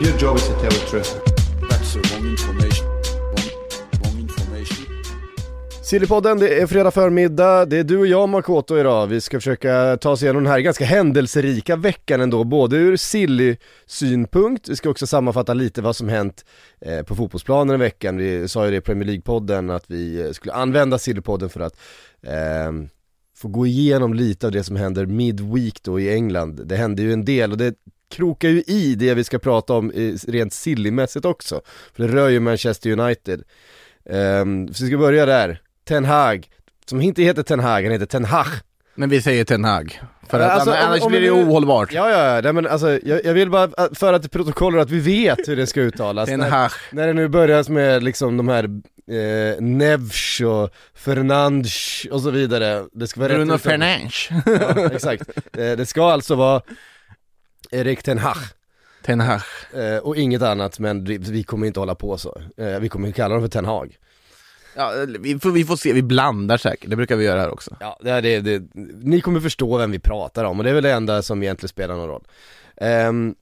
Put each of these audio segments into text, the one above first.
Your job is to tell the truth. That's the wrong information. Wrong, wrong information. Sillypodden, det är fredag förmiddag, det är du och jag Makoto idag. Vi ska försöka ta oss igenom den här ganska händelserika veckan ändå, både ur Silly-synpunkt, vi ska också sammanfatta lite vad som hänt eh, på fotbollsplanen i veckan. Vi sa ju det i Premier League-podden att vi eh, skulle använda Sillypodden för att eh, få gå igenom lite av det som händer midweek då i England. Det hände ju en del och det krokar ju i det vi ska prata om i, rent sillymässigt också. För det rör ju Manchester United. Um, så vi ska börja där. Ten Hag, som inte heter Ten Hag, han heter Ten Hag. Men vi säger Ten Hag. För att Alltså, annars om- om blir det nu- ohållbart. Ja, ja, ja, nej, men alltså jag, jag vill bara äh, föra till protokollet att vi vet hur det ska uttalas. Ten när, Hag. när det nu börjas med liksom de här eh, Nevs och Fernandes och så vidare. Det ska vara Bruno. Fernandes. Ja, exakt. Eh, det ska alltså vara Erik Ten Hag. Ten Hag. Eh, och inget annat, men vi, kommer inte hålla på så. Eh, vi kommer kalla dem för Ten Hag. Ja, vi, får, vi får se, vi blandar säkert. Det brukar vi göra här också. Ja, det, det, det, ni kommer förstå vem vi pratar om och det är väl det enda som egentligen spelar någon roll. Ehm,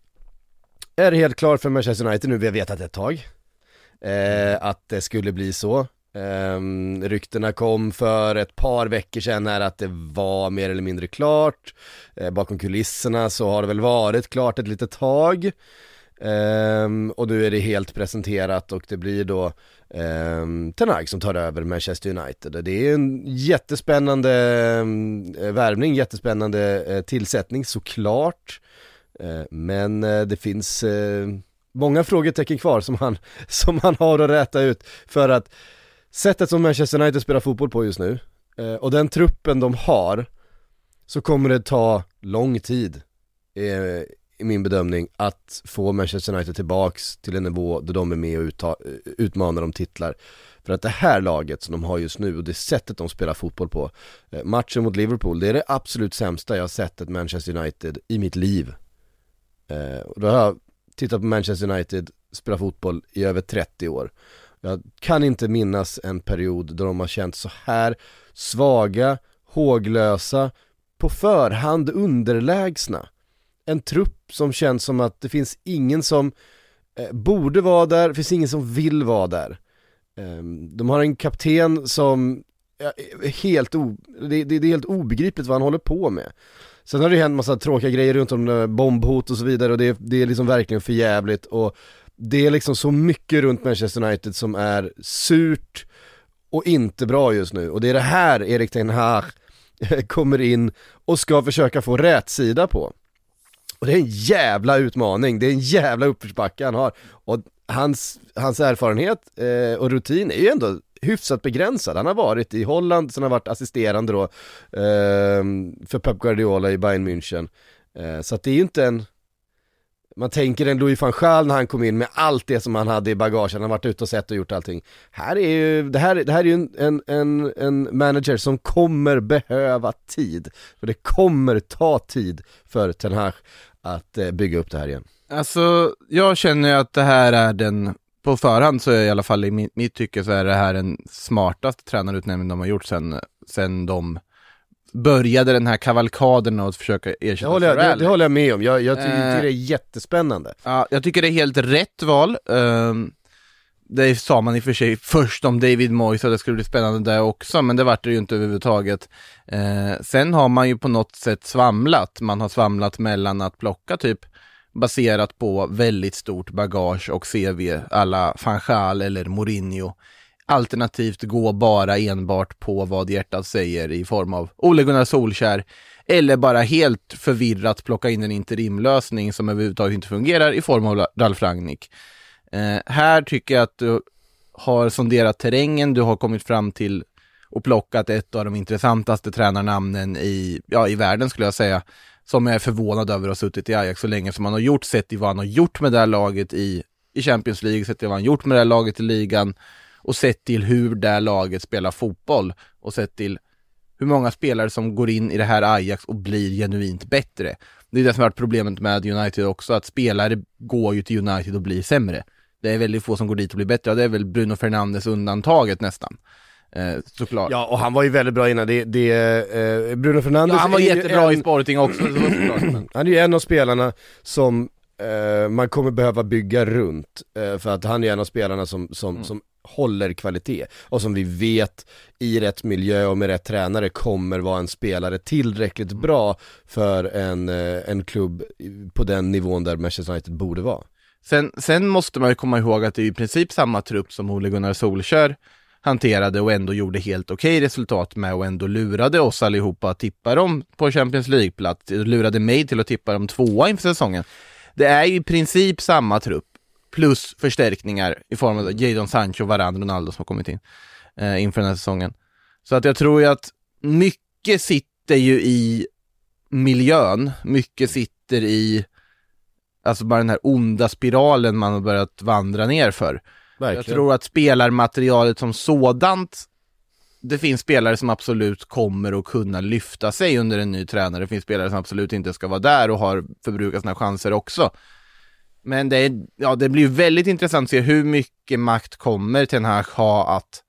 är det helt klart för Manchester United nu, vi har vetat ett tag, eh, att det skulle bli så. Um, ryktena kom för ett par veckor sedan här att det var mer eller mindre klart. Uh, bakom kulisserna så har det väl varit klart ett litet tag. Um, och nu är det helt presenterat och det blir då um, Ten Hag som tar över Manchester United. Det är en jättespännande um, värvning, jättespännande uh, tillsättning såklart. Uh, men det finns många frågetecken kvar som han, som han har att räta ut för att sättet som Manchester United spelar fotboll på just nu eh, och den truppen de har så kommer det ta lång tid eh, i min bedömning att få Manchester United tillbaks till en nivå där de är med och utta, eh, utmanar om titlar. För att det här laget som de har just nu och det sättet de spelar fotboll på, matchen mot Liverpool, det är det absolut sämsta jag har sett ett Manchester United i mitt liv. Och då har jag tittat på Manchester United spela fotboll i över 30 år. Jag kan inte minnas en period då de har känt så här svaga, håglösa, på förhand underlägsna. En trupp som känns som att det finns ingen som eh, borde vara där, det finns ingen som vill vara där. Ehm, de har en kapten som ja, är helt, o, det, det, det är helt obegripligt vad han håller på med. Sen har det hänt massa tråkiga grejer runt om eh, bombhot och så vidare och det, det är liksom verkligen för jävligt och det är liksom så mycket runt Manchester United som är surt och inte bra just nu och det är det här Erik Ten Hag kommer in och ska försöka få rätt sida på. Och det är en jävla utmaning, det är en jävla uppförsbacke han har. Och hans, hans erfarenhet eh, och rutin är ju ändå hyfsat begränsad. Han har varit i Holland, sen har han varit assisterande då eh, för Pep Guardiola i Bayern München. Eh, så att det är ju inte en, man tänker en Louis van Gaal när han kom in med allt det som han hade i bagaget, han har varit ute och sett och gjort allting. Här är ju, det här, det här är ju en, en, en, en manager som kommer behöva tid. För det kommer ta tid för Ten Hag att eh, bygga upp det här igen. Alltså, jag känner ju att det här är den, på förhand så är i alla fall i mitt, mitt tycke så är det här den smartaste tränarutnämningen de har gjort sen, sen de började den här kavalkaden att försöka Det ersätta håller jag, det, det håller jag med om, jag, jag ty- Eh. tycker det är jättespännande. Ja, jag tycker det är helt rätt val. Ehm, det sa man i och för sig först om David Moyes att det skulle bli spännande där också, men det vart det ju inte överhuvudtaget. Eh, sen har man ju på något sätt svamlat. Man har svamlat mellan att plocka typ baserat på väldigt stort bagage och CV alla Fanchal eller Mourinho. Alternativt gå bara enbart på vad hjärtat säger i form av Ole Gunnar Solskär eller bara helt förvirrat plocka in en interimlösning som överhuvudtaget inte fungerar i form av Ralf Rangnick. Eh, här tycker jag att du har sonderat terrängen, du har kommit fram till och plockat ett av de intressantaste tränarnamnen i, ja, i världen skulle jag säga. Som jag är förvånad över att ha suttit i Ajax så länge som han har gjort, sett i vad han har gjort med det här laget i, i Champions League, sett i vad han gjort med det här laget i ligan och sett till hur det laget spelar fotboll och sett till hur många spelare som går in i det här Ajax och blir genuint bättre. Det är det som har varit problemet med United också, att spelare går ju till United och blir sämre. Det är väldigt få som går dit och blir bättre, det är väl Bruno Fernandes undantaget nästan. Eh, såklart. Ja, och han var ju väldigt bra innan. Det, det, eh, Bruno Fernandes Ja, han var jättebra en, i Sporting också, så såklart. Han är ju en av spelarna som eh, man kommer behöva bygga runt. Eh, för att han är en av spelarna som, som, Mm. som håller kvalitet. Och som vi vet i rätt miljö och med rätt tränare kommer vara en spelare tillräckligt Mm. bra för en, eh, en klubb på den nivån där Manchester United borde vara. Sen, sen måste man ju komma ihåg att det är i princip samma trupp som Ole Gunnar Solskär hanterade och ändå gjorde helt okej resultat med och ändå lurade oss allihopa att tippa dem på Champions League-plats. Lurade mig till att tippa dem tvåa inför säsongen. Det är ju i princip samma trupp plus förstärkningar i form av Jadon Sancho, Varane, Ronaldo som har kommit in eh, inför den här säsongen. Så att jag tror ju att mycket sitter ju i miljön, mycket sitter i Alltså bara den här onda spiralen man har börjat vandra ner för. Jag tror att spelarmaterialet som sådant det finns spelare som absolut kommer att kunna lyfta sig under en ny tränare. Det finns spelare som absolut inte ska vara där och har förbrukat sina chanser också. Men det, är, ja, det blir väldigt intressant att se hur mycket makt kommer Ten Hag ha att,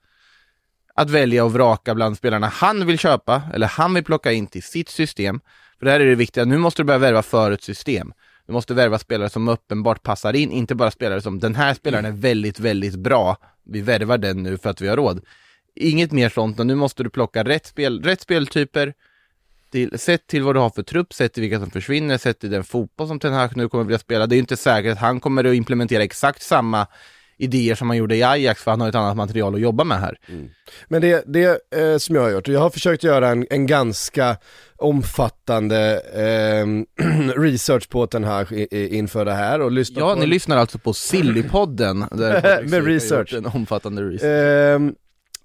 att välja och vraka bland spelarna han vill köpa eller han vill plocka in till sitt system. För det här är det viktiga, nu måste du börja värva för ett system. Du måste värva spelare som uppenbart passar in, inte bara spelare som den här spelaren är väldigt, väldigt bra. Vi värvar den nu för att vi har råd. Inget mer sånt, och nu måste du plocka rätt, spel, rätt speltyper, till, sett till vad du har för trupp, sett till vilka som försvinner, sett till den fotboll som Ten Hag nu kommer att vilja spela. Det är ju inte säkert att han kommer att implementera exakt samma idéer som han gjorde i Ajax, för han har ett annat material att jobba med här. Men det, det eh, som jag har gjort, jag har försökt göra en, en ganska omfattande eh, research på i- i- inför det här och lyssnat Ja, på ni en- lyssnar alltså på Sillypodden, där Med research. en omfattande research. Ehm,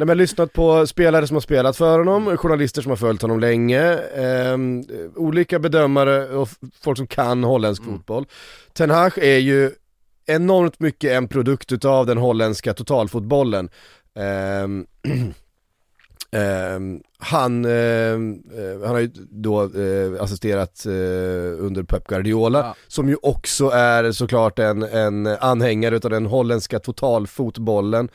nej, men lyssnat på spelare som har spelat för honom, journalister som har följt honom länge, ehm, olika bedömare och folk som kan holländsk fotboll. Ten Hag är ju enormt mycket en produkt utav den holländska totalfotbollen. Ehm, ehm, han, ehm, eh, han har ju då eh, assisterat eh, under Pep Guardiola, Ja. som ju också är såklart en, en anhängare utav den holländska totalfotbollen.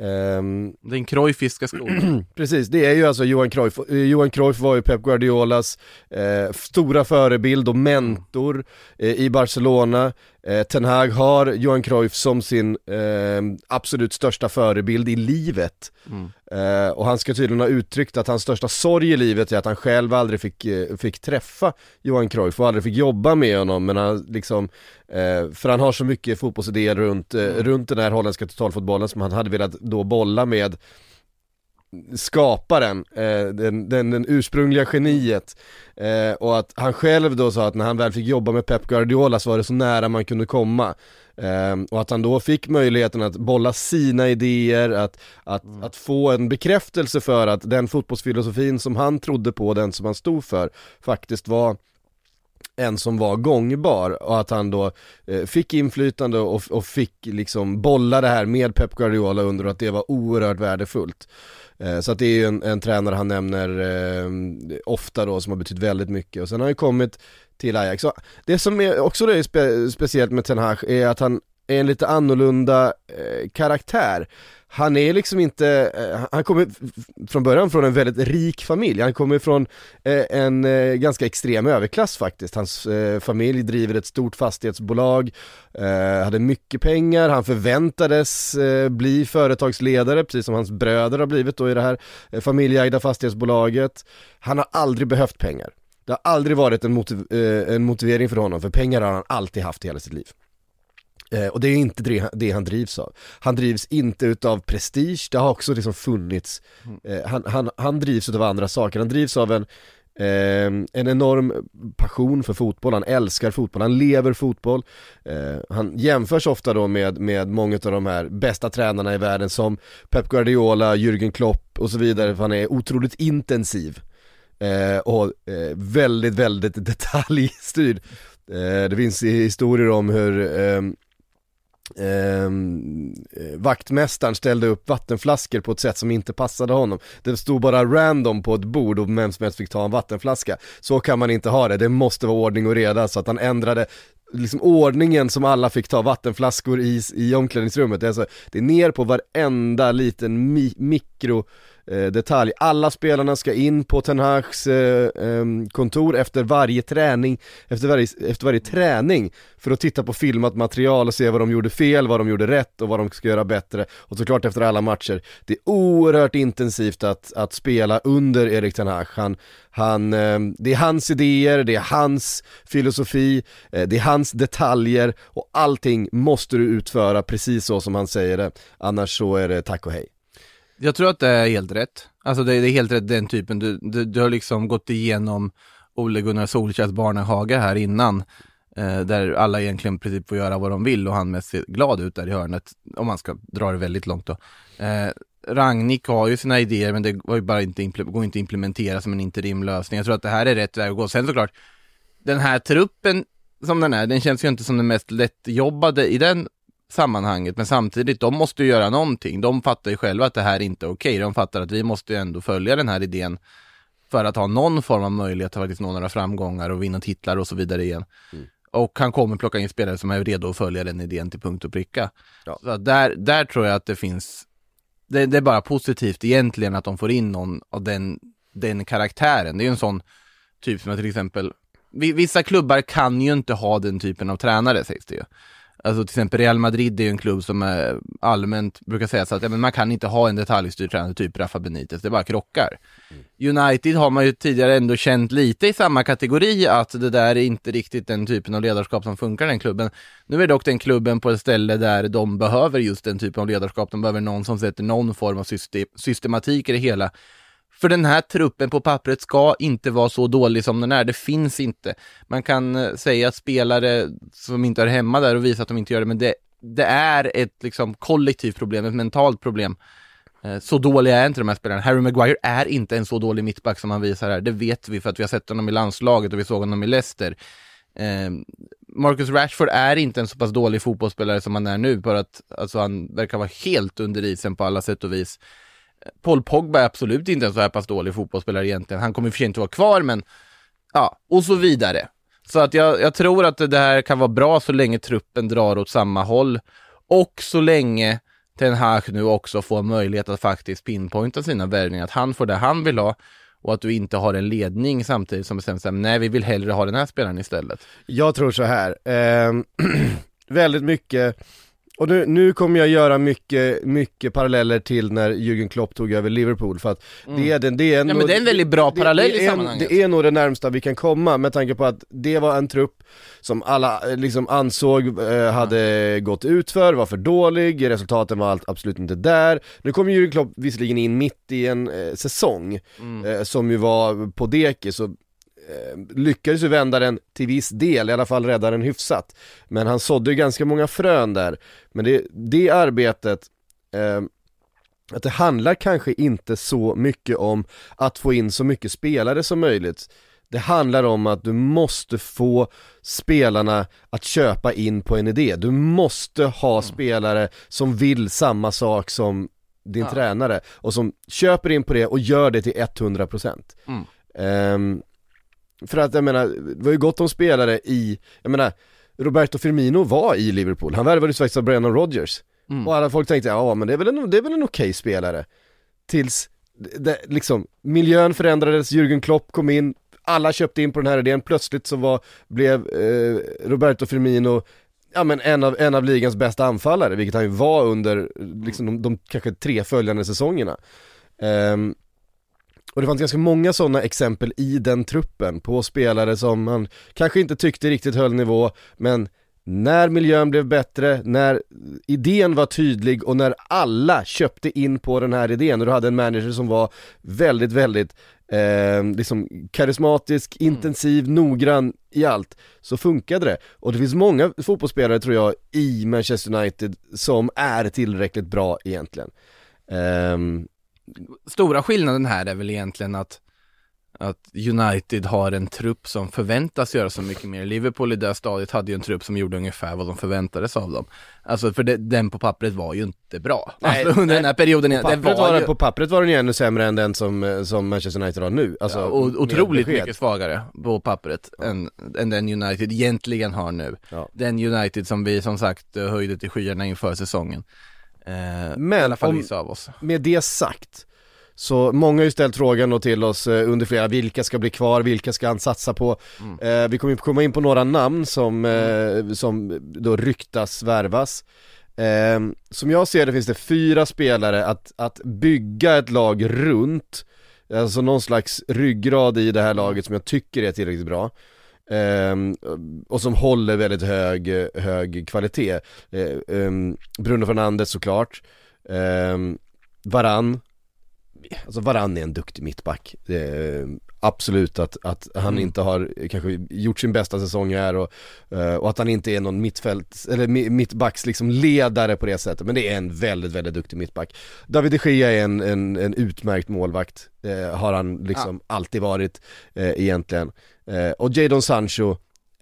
Ehm, Den Cruyffiska skolan. Precis, det är ju alltså Johan Cruyff. Eh, Johan Cruyff var ju Pep Guardiolas eh, stora förebild och mentor eh, i Barcelona. Eh, Ten Hag har Johan Cruyff som sin eh, absolut största förebild i livet. Mm. Eh, och han ska tydligen ha uttryckt att hans största sorg i livet är att han själv aldrig fick, eh, fick träffa Johan Cruyff och aldrig fick jobba med honom men han liksom, eh, för han har så mycket fotbollsidéer runt, eh, runt den här holländska totalfotbollen som han hade velat då bolla med skaparen, eh, den, den, den ursprungliga geniet. Eh, och att han själv då sa att när han väl fick jobba med Pep Guardiola så var det så nära man kunde komma. Eh, och att han då fick möjligheten att bolla sina idéer, att, att, att få en bekräftelse för att den fotbollsfilosofin som han trodde på, den som han stod för, faktiskt var en som var gångbar. Och att han då eh, fick inflytande och, och fick liksom bolla det här med Pep Guardiola under och att det var oerhört värdefullt. Eh, så att det är ju en, en tränare han nämner eh, ofta då som har betytt väldigt mycket och sen har han ju kommit till Ajax. Så det som är också det är spe, speciellt med Ten Hag är att han en lite annorlunda eh, karaktär. Han är liksom inte, eh, han kommer från början från en väldigt rik familj, han kommer från eh, en eh, ganska extrem överklass faktiskt. Hans eh, familj driver ett stort fastighetsbolag, eh, hade mycket pengar, han förväntades bli företagsledare, precis som hans bröder har blivit då i det här eh, familjeägda fastighetsbolaget. Han har aldrig behövt pengar. Det har aldrig varit en, motiv- en motivering för honom, för pengar har han alltid haft i hela sitt liv. Eh, och det är inte det, han drivs av. Han drivs inte utav prestige, det har också liksom funnits, eh, han, han, han drivs utav andra saker, han drivs av en, eh, en enorm passion för fotboll, han älskar fotboll, han lever fotboll. Eh, han jämförs ofta då med, med många av de här bästa tränarna i världen som Pep Guardiola, Jürgen Klopp och så vidare, för han är otroligt intensiv. Och väldigt, väldigt detaljstyrd. Det finns historier om hur ehm, ehm, Ehm, eh, vaktmästaren ställde upp vattenflaskor på ett sätt som inte passade honom. Det stod bara random på ett bord och vem som helst fick ta en vattenflaska. Så kan man inte ha det, det måste vara ordning och reda så att han ändrade liksom ordningen som alla fick ta vattenflaskor i, i omklädningsrummet. Det är, alltså, det är ner på varenda liten mi- mikro eh, Eh, detalj. Alla spelarna ska in på Ten Hags eh, ehm, kontor efter varje träning, efter varje, efter varje träning för att titta på filmat material och se vad de gjorde fel, vad de gjorde rätt och vad de ska göra bättre. Och såklart efter alla matcher. Det är oerhört intensivt att, att spela under Erik Ten Hag. Han, han, ehm, det är hans idéer, det är hans filosofi, eh, det är hans detaljer och allting måste du utföra precis så som han säger det. Annars så är det tack och hej. Jag tror att det är helt rätt. Alltså det, det är helt rätt den typen. Du, du, du har liksom gått igenom Ole Gunnar Solkärrs barnehage här innan. Eh, där alla egentligen i princip får göra vad de vill och han mest ser glad ut där i hörnet. Om man ska dra det väldigt långt då. Eh, Rangnick har ju sina idéer men det går ju bara inte, går inte att implementera som en interimlösning. Jag tror att det här är rätt väg att gå. Sen såklart, den här truppen som den är, den känns ju inte som den mest lättjobbade i den sammanhanget, men samtidigt, de måste ju göra någonting. De fattar ju själva att det här inte är okej. De fattar att vi måste ju ändå följa den här idén för att ha någon form av möjlighet att faktiskt nå några framgångar och vinna titlar och så vidare igen. Och han kommer plocka in spelare som är redo att följa den idén till punkt och pricka. Ja. Så där, där tror jag att det finns, det, det är bara positivt egentligen att de får in någon av den, den karaktären. Det är ju en sån typ som till exempel, vi- vissa klubbar kan ju inte ha den typen av tränare sägs det ju. Alltså till exempel Real Madrid är ju en klubb som är allmänt brukar säga så att ja, men man kan inte ha en detaljstyrd tränare typ Rafa Benitez, det bara krockar. United har man ju tidigare ändå känt lite i samma kategori att det där är inte riktigt den typen av ledarskap som funkar i den klubben. Nu är dock den klubben på ett ställe där de behöver just den typen av ledarskap, de behöver någon som sätter någon form av system, systematik i det hela. För den här truppen på pappret ska inte vara så dålig som den är, det finns inte. Man kan eh, säga att spelare som inte är hemma där och visa att de inte gör det, men det, det är ett liksom kollektivt problem, ett mentalt problem. Eh, så dåliga är inte de här spelarna. Harry Maguire är inte en så dålig mittback som han visar här. Det vet vi för att vi har sett honom i landslaget och vi såg honom i Leicester. Ehm, Marcus Rashford är inte en så pass dålig fotbollsspelare som han är nu, bara att alltså, han verkar vara helt under isen på alla sätt och vis. Paul Pogba är absolut inte en så här pass dålig fotbollsspelare egentligen. Han kommer i och för sig inte vara kvar, men ja, och så vidare. Så att jag, jag tror att det här kan vara bra så länge truppen drar åt samma håll och så länge Ten Hag nu också får möjlighet att faktiskt pinpointa sina värvningar, att han får det han vill ha och att du inte har en ledning samtidigt som bestämmer sig, nej vi vill hellre ha den här spelaren istället. Jag tror så här. eh, väldigt mycket, och nu, nu kommer jag göra mycket, mycket paralleller till när Jürgen Klopp tog över Liverpool för att det är den, det är Mm. Ja, men det är en väldigt bra det- parallell det i sammanhanget. Det är nog det närmsta vi kan komma med tanke på att det var en trupp som alla eh, liksom ansåg eh, hade gått ut för, var för dålig, resultaten var allt, absolut inte där. Nu kom Jürgen Klopp visserligen in mitt i en eh, säsong Mm. eh, som ju var på dekis lyckades ju vända den till viss del, i alla fall rädda den hyfsat. Men han sådde ju ganska många frön där. Men det, det arbetet, eh, att det handlar kanske inte så mycket om att få in så mycket spelare som möjligt. Det handlar om att du måste få spelarna att köpa in på en idé. Du måste ha spelare som vill samma sak som din Ja. tränare och som köper in på det och gör det till 100%. Mm. Ehm, för att jag menar, det var ju gott om spelare i, jag menar, Roberto Firmino var i Liverpool, han värvades faktiskt av Brennan Rodgers. Mm. Och alla folk tänkte, ja men det är väl en, det är väl en okej spelare. Tills, det, liksom, miljön förändrades, Jürgen Klopp kom in, alla köpte in på den här idén, plötsligt så var, blev eh, Roberto Firmino Ja men en av, en av ligans bästa anfallare, vilket han ju var under liksom de, de kanske tre följande säsongerna. Ehm, och det fanns ganska många sådana exempel i den truppen på spelare som man kanske inte tyckte riktigt höll nivå, men när miljön blev bättre, när idén var tydlig och när alla köpte in på den här idén och du hade en manager som var väldigt, väldigt eh, liksom karismatisk, intensiv, noggrann i allt, så funkade det. Och det finns många fotbollsspelare tror jag i Manchester United som är tillräckligt bra egentligen. Ehm, Stora skillnaden här är väl egentligen att att United har en trupp som förväntas göra så mycket mer. Liverpool i det stadiet hade ju en trupp som gjorde ungefär vad de förväntades av dem. Alltså för det, den på pappret var ju inte bra. Nej, alltså, under den här perioden, på, pappret var ju på pappret var den ju ännu sämre än den som, eh, som Manchester United har nu. Alltså, ja, och, otroligt besked. mycket svagare på pappret än, än den United egentligen har nu. Ja. Den United som vi som sagt höjde till skyarna inför säsongen. Eh, Men om- vissa av oss. Med det sagt, så många har ju ställt frågan då till oss eh, under flera, vilka ska bli kvar, vilka ska han satsa på? Eh, vi kommer ju komma in på några namn som, eh, som då ryktas värvas. Eh, som jag ser det finns det fyra spelare att, att bygga ett lag runt, alltså någon slags ryggrad i det här laget som jag tycker är tillräckligt bra. Ehm, och som håller väldigt hög, hög kvalitet. Eh, ehm, Bruno Fernandes såklart, Ehm, Varann, alltså Varann är en duktig mittback. Absolut att, att han Mm. inte har kanske gjort sin bästa säsong här och, eh, och att han inte är någon mittfält, eller mi- mittbacks liksom ledare på det sättet. Men det är en väldigt, väldigt duktig mittback. David de Gea är en, en, en utmärkt målvakt, eh, har han liksom alltid varit eh, egentligen. Eh, och Jadon Sancho,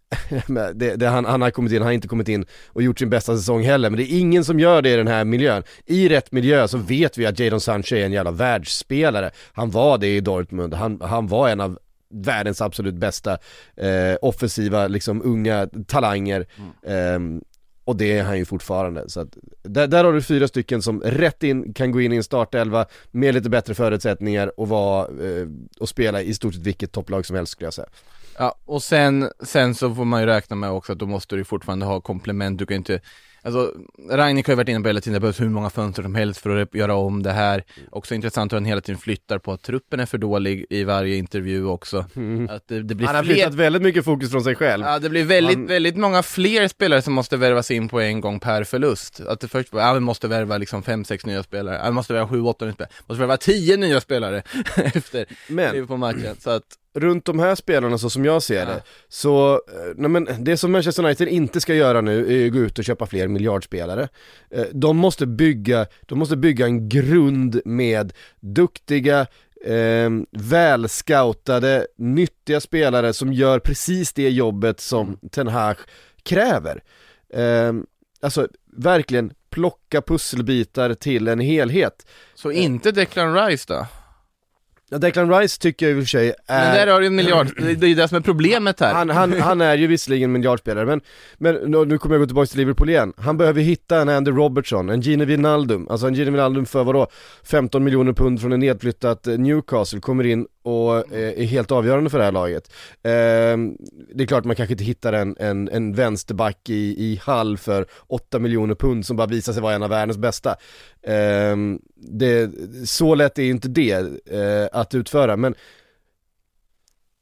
det, det, han, han har kommit in, han har inte kommit in och gjort sin bästa säsong heller, men det är ingen som gör det i den här miljön. I rätt miljö så vet vi att Jadon Sancho är en jävla världsspelare. Han var det i Dortmund, han, han var en av världens absolut bästa eh, offensiva, liksom unga talanger. Ehm, och det är han ju fortfarande. Så att, där, där har du fyra stycken som rätt in kan gå in i en startelva med lite bättre förutsättningar och, vara, eh, och spela i stort sett vilket topplag som helst skulle jag säga. Ja, och sen, sen så får man ju räkna med också att då måste du fortfarande ha komplement, du kan ju inte Alltså, Ragnik har ju varit inne på hela tiden, det behövs hur många fönster som helst för att göra om det här. Också intressant hur han hela tiden flyttar på att truppen är för dålig i varje intervju också. Att det, det blir Han har fler... flyttat väldigt mycket fokus från sig själv. Ja, det blir väldigt, Han- väldigt många fler spelare som måste värvas in på en gång per förlust. Att det först var, ja vi måste värva liksom fem sex nya spelare, ja, vi måste värva sju åtta nya spelare, måste värva tio nya spelare efter Men Liverpool-matchen. Så att, runt de här spelarna så som jag ser Ja. det, så, eh, nej men det som Manchester United inte ska göra nu är ju gå ut och köpa fler miljardspelare. Eh, De måste bygga, de måste bygga en grund med duktiga, eh, välscoutade, nyttiga spelare som gör precis det jobbet som Ten Hag kräver. Eh, alltså verkligen plocka pusselbitar till en helhet. så inte Declan Rice då? Ja, Declan Rice tycker jag i och för sig är... Men där har du en miljard, det är ju det som är problemet här. Han, han, han är ju visserligen miljardspelare, men, men nu kommer jag gå tillbaka till Liverpool igen. Han behöver hitta en Andy Robertson, en Gini Wijnaldum, alltså en Gini Wijnaldum för vadå? 15 miljoner pund från en nedflyttat eh, Newcastle, kommer in och eh, är helt avgörande för det här laget. Ehm, det är klart man kanske inte hittar en, en, en vänsterback i, i Hall för 8 miljoner pund som bara visar sig vara en av världens bästa. Ehm, det, så lätt är inte det eh, att utföra, men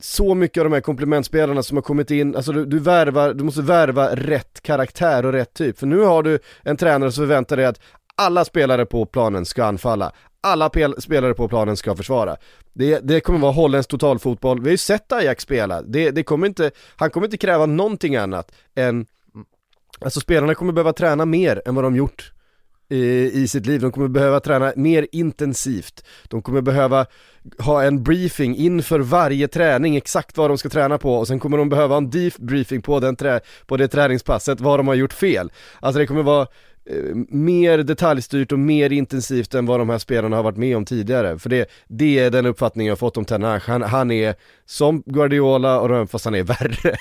så mycket av de här komplementspelarna som har kommit in, alltså du, du värvar, du måste värva rätt karaktär och rätt typ. För nu har du en tränare som förväntar dig att alla spelare på planen ska anfalla, alla pel- spelare på planen ska försvara. Det, det kommer vara holländsk totalfotboll, vi har ju sett Ajax spela, det, det kommer inte, han kommer inte kräva någonting annat än, alltså spelarna kommer behöva träna mer än vad de gjort i, sitt liv, de kommer behöva träna mer intensivt, de kommer behöva ha en briefing inför varje träning, exakt vad de ska träna på och sen kommer de behöva en debriefing på, den trä, på det träningspasset, vad de har gjort fel. Alltså det kommer vara eh, mer detaljstyrt och mer intensivt än vad de här spelarna har varit med om tidigare. För det, det är den uppfattningen jag har fått om Ten Han, han är som Guardiola och de, fast han är värre.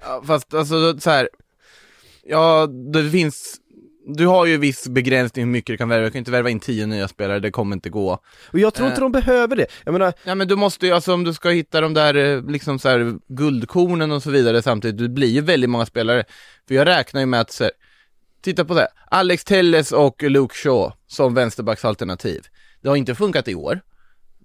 Ja, fast alltså så här. Ja, det finns, du har ju viss begränsning hur mycket du kan värva, du kan inte värva in tio nya spelare, det kommer inte gå. Och jag tror inte Eh. de behöver det. Jag menar, Ja men du måste ju, alltså om du ska hitta de där eh, liksom så här guldkornen och så vidare samtidigt, det blir ju väldigt många spelare. För jag räknar ju med att så här, titta på det här, Alex Telles och Luke Shaw som vänsterbacksalternativ. Det har inte funkat i år,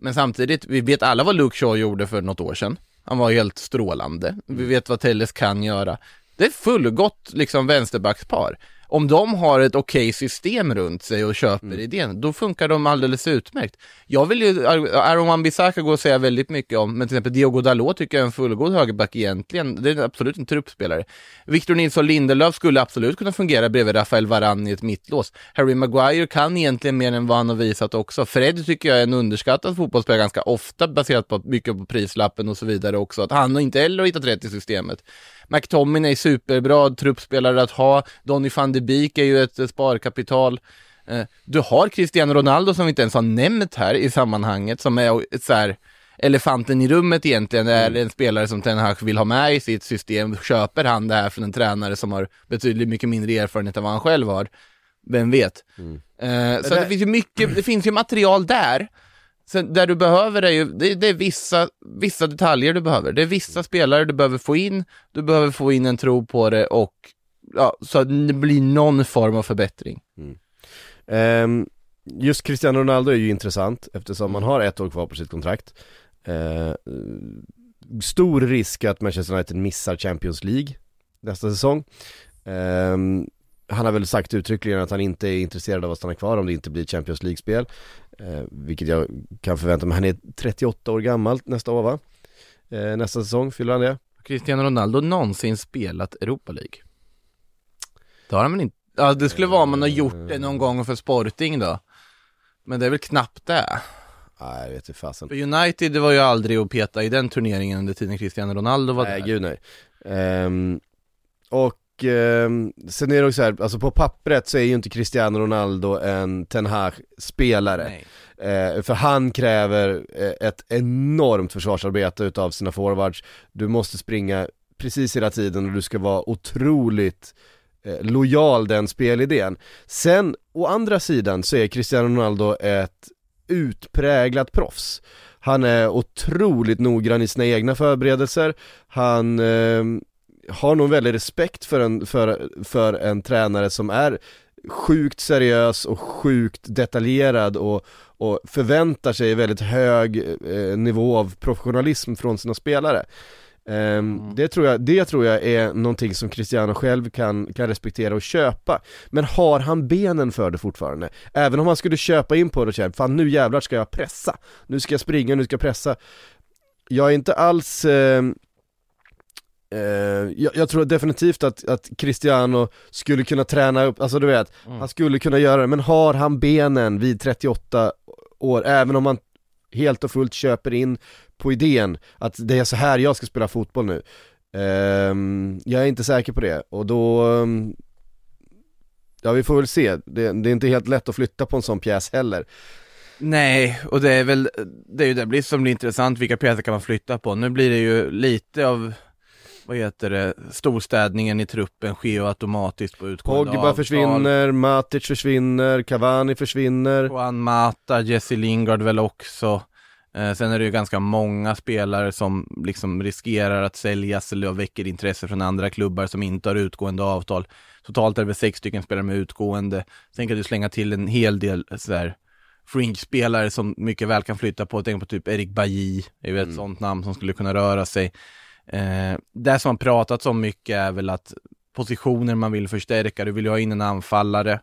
men samtidigt, vi vet alla vad Luke Shaw gjorde för något år sedan. Han var helt strålande. Vi vet vad Telles kan göra. Det är fullgott liksom vänsterbackspar. Om de har ett okej system runt sig och köper idén, då funkar de alldeles utmärkt. Jag vill ju, Aaron Wan-Bissaka går att säga väldigt mycket om, men till exempel Diogo Dalot tycker jag är en fullgod högerback egentligen. Det är absolut en truppspelare. Victor Nilsson Lindelöf skulle absolut kunna fungera bredvid Rafael Varane i ett mittlås. Harry Maguire kan egentligen mer än vad han har visat också. Fred tycker jag är en underskattad fotbollsspelare ganska ofta baserat på mycket på prislappen och så vidare också. Att han inte heller har hittat rätt i systemet. McTominay är superbra truppspelare att ha. Donny van de Beek är ju ett sparkapital. Eh, Du har Cristiano Ronaldo som vi inte ens har nämnt här i sammanhanget, som är så här elefanten i rummet egentligen, det är en spelare som Ten Hag vill ha med i sitt system. Köper han det här från en tränare som har betydligt mycket mindre erfarenhet än vad han själv har? Vem vet? Eh, så det- det finns ju mycket, det finns ju material där. Sen där du behöver är ju, det, det är vissa, vissa detaljer du behöver. Det är vissa spelare du behöver få in, du behöver få in en tro på det och ja, så att det blir någon form av förbättring. Mm. Ehm, just Cristiano Ronaldo är ju intressant eftersom man har ett år kvar på sitt kontrakt. Uh, stor risk att Manchester United missar Champions League nästa säsong. Um, han har väl sagt uttryckligen att han inte är intresserad av att stanna kvar om det inte blir Champions League-spel. Eh, vilket jag kan förvänta mig. Han är 38 år gammal nästa år va? Eh, nästa säsong, fyller han det? Cristiano Ronaldo någonsin spelat Europa League? Det har han väl inte? Ja, det skulle vara om man har gjort det någon gång för Sporting då. Men det är väl knappt det. Nej, jag vet inte fasen. För United det var ju aldrig att peta i den turneringen under tiden Cristiano Ronaldo var Nej där. gud nej. Ehm, och ehm, sen är det också så här, alltså på pappret så är ju inte Cristiano Ronaldo en Ten Hag-spelare. Eh, för han kräver eh, ett enormt försvarsarbete utav sina forwards. Du måste springa precis hela tiden och du ska vara otroligt eh, lojal den spelidén. Sen, å andra sidan så är Cristiano Ronaldo ett utpräglat proffs. Han är otroligt noggrann i sina egna förberedelser, han eh, har nog väldigt respekt för en, för, för en tränare som är sjukt seriös och sjukt detaljerad och, och förväntar sig väldigt hög eh, nivå av professionalism från sina spelare. Ehm, det, tror jag, det tror jag är någonting som Cristiano själv kan, kan respektera och köpa. Men har han benen för det fortfarande? Även om han skulle köpa in på det och känna, fan nu jävlar ska jag pressa, nu ska jag springa, nu ska jag pressa. Jag är inte alls Eh, jag, jag tror definitivt att, att Cristiano skulle kunna träna upp, alltså du vet, han skulle kunna göra det, men har han benen vid 38 år, även om man helt och fullt köper in på idén att det är så här jag ska spela fotboll nu. Ehm, jag är inte säker på det, och då, ehm, ja vi får väl se, det, det är inte helt lätt att flytta på en sån pjäs heller. Nej, och det är väl, det är ju det blir som blir intressant, vilka pjäser kan man flytta på? Nu blir det ju lite av, vad heter det, storstädningen i truppen sker ju automatiskt på utgående Pogba avtal. försvinner, Matic försvinner, Cavani försvinner. Juan Mata, Jesse Lingard väl också. Eh, sen är det ju ganska många spelare som liksom riskerar att säljas eller väcker intresse från andra klubbar som inte har utgående avtal. Totalt är det väl sex stycken spelare med utgående. Sen kan du slänga till en hel del så här fringe-spelare som mycket väl kan flytta på. Tänk på typ Erik Bailly, är väl ett sånt namn som skulle kunna röra sig. Eh, det som har pratats om mycket är väl att positioner man vill förstärka, du vill ju ha in en anfallare,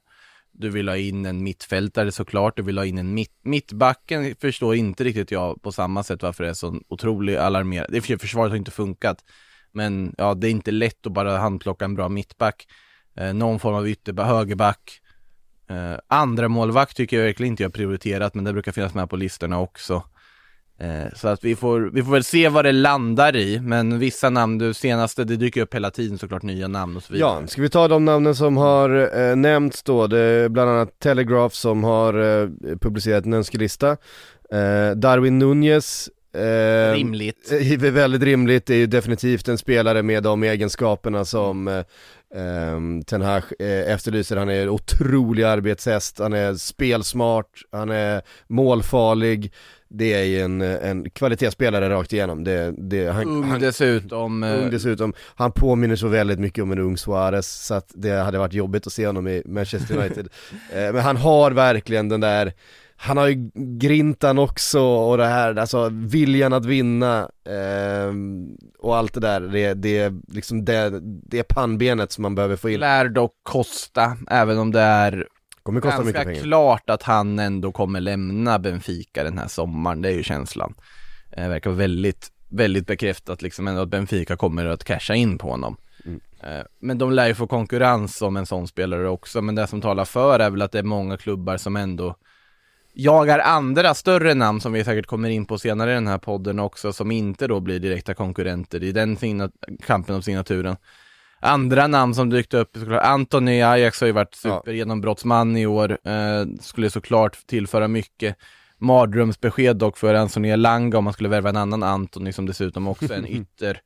du vill ha in en mittfältare såklart, du vill ha in en mitt, mittbacken förstår inte riktigt jag på samma sätt varför det är så otroligt alarmerande. Det för försvaret har inte funkat. Men ja, det är inte lätt att bara handplocka en bra mittback. Eh, någon form av ytterback, högerback. Eh, andra målvakt tycker jag verkligen inte jag prioriterat, men det brukar finnas med på listorna också. Eh, så att vi får, vi får väl se vad det landar i, men vissa namn, det senaste, det dyker upp hela tiden såklart nya namn och så vidare. Ja, ska vi ta de namnen som har eh, nämnts då? Det är bland annat Telegraph som har eh, publicerat en önskelista eh, Darwin Nunez eh, Rimligt. eh, Väldigt rimligt, det är ju definitivt en spelare med de egenskaperna som eh, Um, Ten Hag eh, efterlyser, han är en otrolig arbetshäst, han är spelsmart, han är målfarlig Det är en, en kvalitetsspelare rakt igenom, det, det, han, Ung han, dessutom. eh, ung dessutom, han påminner så väldigt mycket om en ung Suarez så att det hade varit jobbigt att se honom i Manchester United Eh, Men han har verkligen den där han har ju grintan också och det här, alltså viljan att vinna ehm, och allt det där, det, det är liksom det, det pannbenet som man behöver få in. lär dock kosta, även om det är Kommer kosta ganska mycket pengar. klart att han ändå kommer lämna Benfica den här sommaren, det är ju känslan. Det verkar väldigt, väldigt bekräftat liksom ändå att Benfica kommer att casha in på honom. Mm. Eh, Men de lär ju få konkurrens om en sån spelare också, men det som talar för är väl att det är många klubbar som ändå jagar andra större namn som vi säkert kommer in på senare i den här podden också, som inte då blir direkta konkurrenter i den kampen om signaturen. Andra namn som dykt upp, såklart Anthony Ajax har ju varit supergenombrottsman i år, eh, skulle såklart tillföra mycket. Mardrömsbesked dock för Anthony Elanga om man skulle värva en annan Anthony som dessutom också är en ytter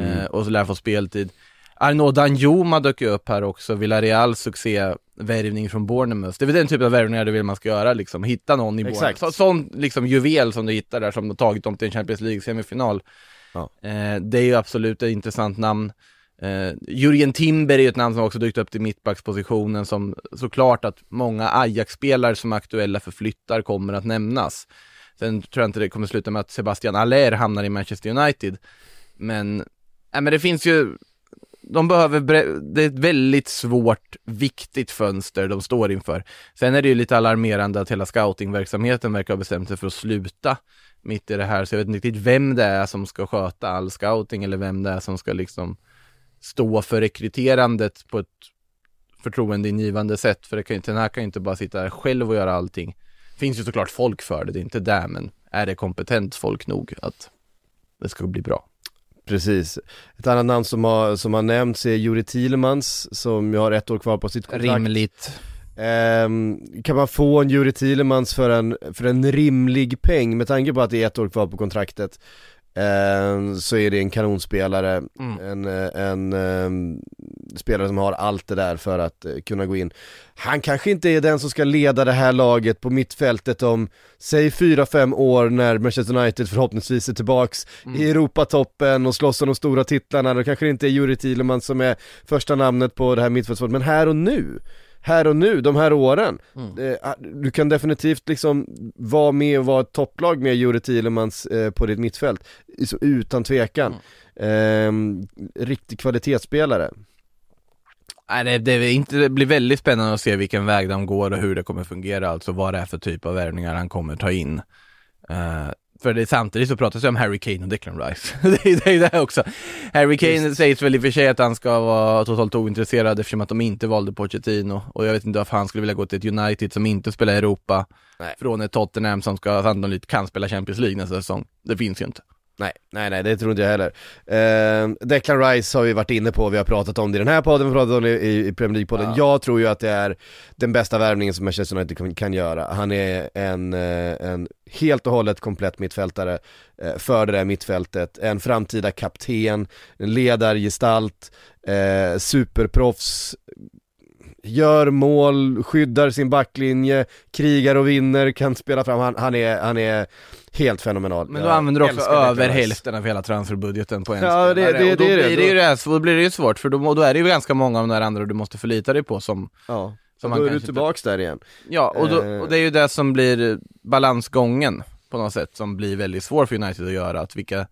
eh, och så lär få speltid. Arnaud Danjuma dök ju upp här också, Villarreals succévärvning från Bournemouth. Det är väl den typen av värvningar du vill man ska göra liksom, hitta någon i. Bournemouth. Så, sån liksom juvel som du hittar där som har tagit dem till en Champions League-semifinal. Ja. Eh, det är ju absolut ett intressant namn. Eh, Jürgen Timber är ju ett namn som också dykt upp till mittbackspositionen som såklart att många Ajax-spelare som är aktuella för flyttar kommer att nämnas. Sen tror jag inte det kommer sluta med att Sebastian Aller hamnar i Manchester United. Men, äh, men det finns ju, de behöver, bre- det är ett väldigt svårt, viktigt fönster de står inför. Sen är det ju lite alarmerande att hela scoutingverksamheten verkar ha bestämt sig för att sluta mitt i det här, så jag vet inte riktigt vem det är som ska sköta all scouting eller vem det är som ska liksom stå för rekryterandet på ett förtroendeingivande sätt. För det kan den här kan ju inte bara sitta där själv och göra allting. Finns ju såklart folk för det, det är inte där, men är det kompetent folk nog att det ska bli bra? Precis. Ett annat namn som har, som har nämnts är Juri Thielemans som ju har ett år kvar på sitt kontrakt. Rimligt. Ehm, kan man få en Juri Thielemans för en, för en rimlig peng med tanke på att det är ett år kvar på kontraktet så är det en kanonspelare, Mm. en, eh, en ehm, spelare som har allt det där för att eh, kunna gå in. Han kanske inte är den som ska leda det här laget på mittfältet om, säg 4-5 år när Manchester United förhoppningsvis är tillbaks i Europatoppen och slåss om de stora titlarna, då kanske det inte är Juri Thielemans som är första namnet på det här mittfältsvalet, men här och nu här och nu, de här åren. Eh, Du kan definitivt liksom vara med och vara ett topplag med Jure Thielemans eh, på ditt mittfält, utan tvekan. Ehm, riktig kvalitetsspelare. Nej, det, det, inte, det blir väldigt spännande att se vilken väg de går och hur det kommer fungera, alltså vad det är för typ av värvningar han kommer ta in. Eh, för det, samtidigt så pratas det om Harry Kane och Declan Rice. det, är- det ju det här också. Harry Kane sägs väl i och för sig att han ska vara totalt ointresserad eftersom att de inte valde Pochettino och jag vet inte varför han skulle vilja gå till ett United som inte spelar i Europa Nej. från ett Tottenham som ska sannolikt kan spela Champions League nästa säsong. Det finns ju inte. Nej, nej, nej, det tror inte jag heller. Ehm, Declan Rice har vi varit inne på, vi har pratat om det i den här podden, vi har pratat om det i, i Premier League-podden. Jag tror ju att det är den bästa värvningen som Manchester United kan, kan göra. Han är en, eh, en helt och hållet komplett mittfältare eh, för det där mittfältet, en framtida kapten, en ledargestalt, eh, superproffs, gör mål, skyddar sin backlinje, krigar och vinner, kan spela fram, han, han, är, han är helt fenomenal. Men då Jag använder du också över hälften av hela transferbudgeten på en Ja, det- spelare. det- och då det det. blir det ju det då blir det ju svårt för då, då är det ju ganska många av de där andra du måste förlita dig på som, Ja, som då är du tillbaks där igen. Ja, och, då, Eh. och det är ju det som blir balansgången på något sätt som blir väldigt svår för United att göra. Att vilka,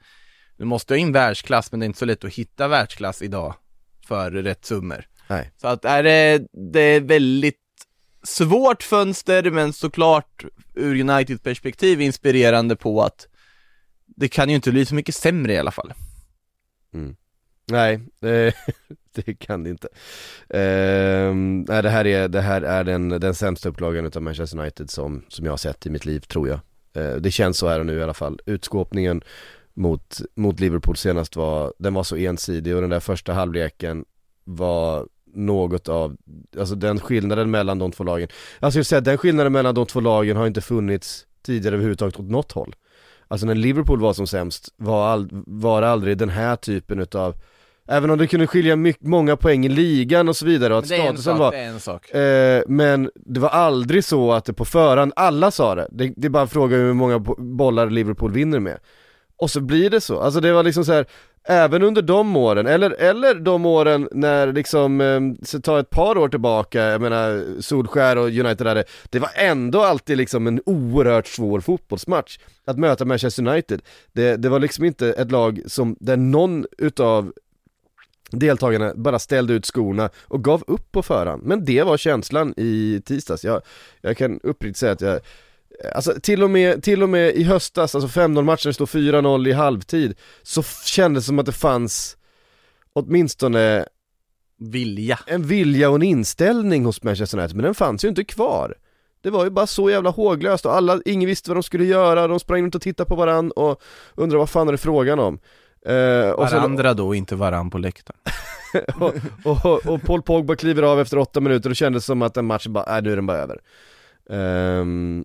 du måste ha in världsklass men det är inte så lätt att hitta världsklass idag för rätt summor. Nej. Så att är det, det är väldigt svårt fönster men såklart ur Uniteds perspektiv inspirerande på att det kan ju inte bli så mycket sämre i alla fall. Mm. Nej, det, eh, det kan det inte. Uh, nej, det här är, det här är den, den sämsta upplagan utav Manchester United som, som jag har sett i mitt liv, tror jag. Uh, det känns så här och nu i alla fall. Utskåpningen mot, mot Liverpool senast var, den var så ensidig och den där första halvleken var något av, alltså den skillnaden mellan de två lagen, jag skulle säga den skillnaden mellan de två lagen har inte funnits tidigare överhuvudtaget åt något håll. Alltså när Liverpool var som sämst var, all, var aldrig den här typen utav Även om det kunde skilja mycket, många poäng i ligan och så vidare och att statusen var det är en sak. Eh, men det var aldrig så att det på förhand, alla sa det, det, det är bara en fråga hur många bo- bollar Liverpool vinner med. Och så blir det så, alltså det var liksom så här även under de åren, eller, eller de åren när liksom, eh, så ta ett par år tillbaka, jag menar Solskär och United hade, det var ändå alltid liksom en oerhört svår fotbollsmatch att möta Manchester United. Det, det var liksom inte ett lag som, där någon utav deltagarna bara ställde ut skorna och gav upp på förhand. Men det var känslan i tisdags. Jag, jag kan uppriktigt säga att jag Alltså till och med, till och med i höstas, alltså 5-0 matchen, det står 4-0 i halvtid Så kändes det som att det fanns Åtminstone Vilja. en vilja och en inställning hos Manchester United, men den fanns ju inte kvar Det var ju bara så jävla håglöst och alla, ingen visste vad de skulle göra, de sprang runt och tittade på varann och undrade vad fan är det frågan om Eh, och sen- Varandra då, inte varann på läktaren. och, och, och Paul Pogba kliver av efter åtta minuter och kändes som att den matchen bara, nej nu är den bara över Ehm,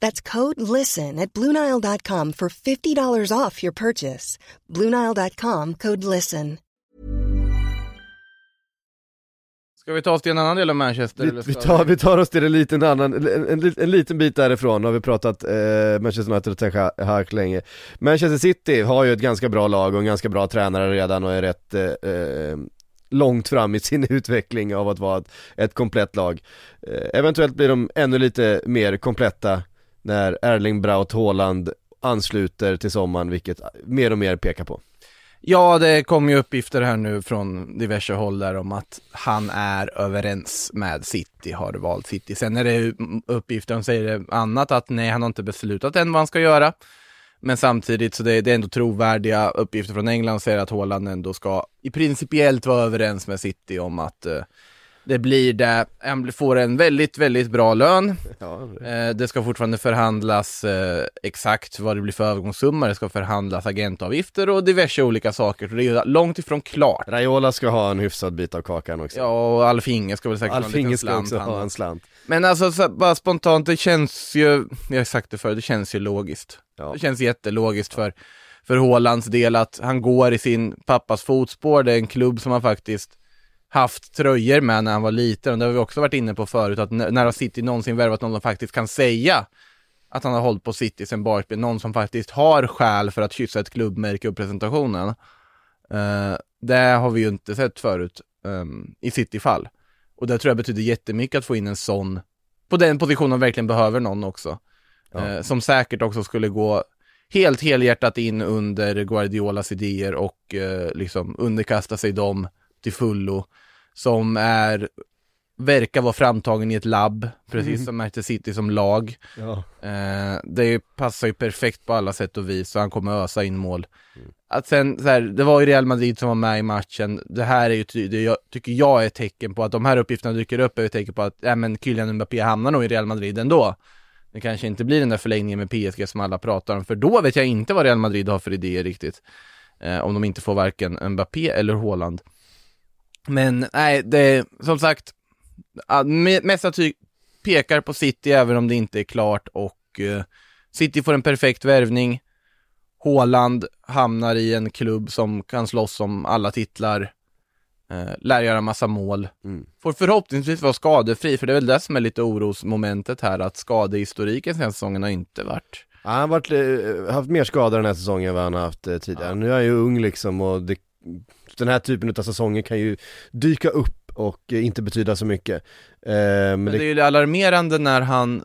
That's code LISTEN at Bluenile.com for $50 off your purchase. Bluenile.com code LISTEN. Ska vi ta oss till en annan del av Manchester? vi, eller vi, tar, vi tar oss till en liten annan, en, en, en, en liten bit därifrån, nu har vi pratat eh, Manchester United och Hag länge Manchester City har ju ett ganska bra lag och en ganska bra tränare redan och är rätt eh, eh, långt fram i sin utveckling av att vara ett, ett komplett lag eh, Eventuellt blir de ännu lite mer kompletta när Erling Braut Haaland ansluter till sommaren, vilket mer och mer pekar på Ja, det kom ju uppgifter här nu från diverse håll där om att han är överens med City, har valt City. Sen är det uppgifter som säger annat, att nej, han har inte beslutat än vad han ska göra. Men samtidigt så det, det är ändå trovärdiga uppgifter från England som säger att Haaland ändå ska i principiellt vara överens med City om att eh, det blir det, han får en väldigt, väldigt bra lön. ja, Eh, det ska fortfarande förhandlas eh, exakt vad det blir för övergångssumma, det ska förhandlas agentavgifter och diverse olika saker. Så det är långt ifrån klart. Raiola ska ha en hyfsad bit av kakan också Ja, och Alf Inge ska väl säkert ha en Alf liten Inge ska slant. också ha en slant Men alltså så, bara spontant, det känns ju, jag har sagt det förr, det känns ju logiskt. Ja. Det känns jättelogiskt för, för Haalands del att han går i sin pappas fotspår. Det är en klubb som han faktiskt haft tröjor med när han var liten. Och det har vi också varit inne på förut, att när har City någonsin värvat någon som faktiskt kan säga att han har hållit på City sen Barkby, någon som faktiskt har skäl för att kyssa ett klubbmärke och presentationen. Uh, det har vi ju inte sett förut ehm, i City-fall. Och det tror jag betyder jättemycket att få in en sån, på den positionen verkligen behöver någon också. Ja. Eh, som säkert också skulle gå helt helhjärtat in under Guardiolas idéer och eh, liksom underkasta sig dem till fullo. Som är, verkar vara framtagen i ett labb, precis som Manchester City som lag. Ja. Eh, det passar ju perfekt på alla sätt och vis så han kommer ösa in mål. Att sen, så här, det var ju Real Madrid som var med i matchen. Det här är ju, det jag, tycker jag är ett tecken på att de här uppgifterna dyker upp, är ett tecken på att, ja men Kylian Mbappé hamnar nog i Real Madrid ändå. Det kanske inte blir den där förlängningen med PSG som alla pratar om, för då vet jag inte vad Real Madrid har för idéer riktigt. Eh, om de inte får varken Mbappé eller Haaland. Men nej, det som sagt, ja, me- mesta pekar på City även om det inte är klart och eh, City får en perfekt värvning. Haaland hamnar i en klubb som kan slåss om alla titlar. Eh, lär göra massa mål. Mm. Får förhoppningsvis vara skadefri, för det är väl det som är lite orosmomentet här, att skadehistoriken sen säsongen har inte varit. Ja, Han har varit, eh, haft mer skador den här säsongen än vad han har haft tidigare. Nu är han ju ung liksom och det, den här typen av säsonger kan ju dyka upp och inte betyda så mycket. Eh, men Men det, det är ju alarmerande när han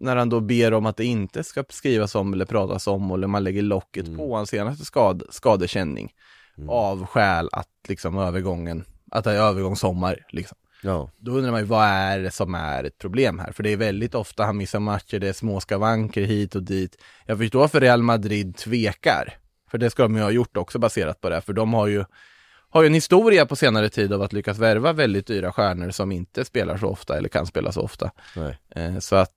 när han då ber om att det inte ska skrivas om eller pratas om eller man lägger locket Mm. på hans senaste skad, skadekänning Mm. av skäl att liksom övergången, att det är övergångssommar liksom. ja. Då undrar man ju vad är det som är ett problem här? För det är väldigt ofta han missar matcher, det är små skavanker hit och dit. Jag förstår för Real Madrid tvekar. För det ska de ju ha gjort också baserat på det, för de har ju har ju en historia på senare tid av att lyckas värva väldigt dyra stjärnor som inte spelar så ofta eller kan spela så ofta. Eh, så att,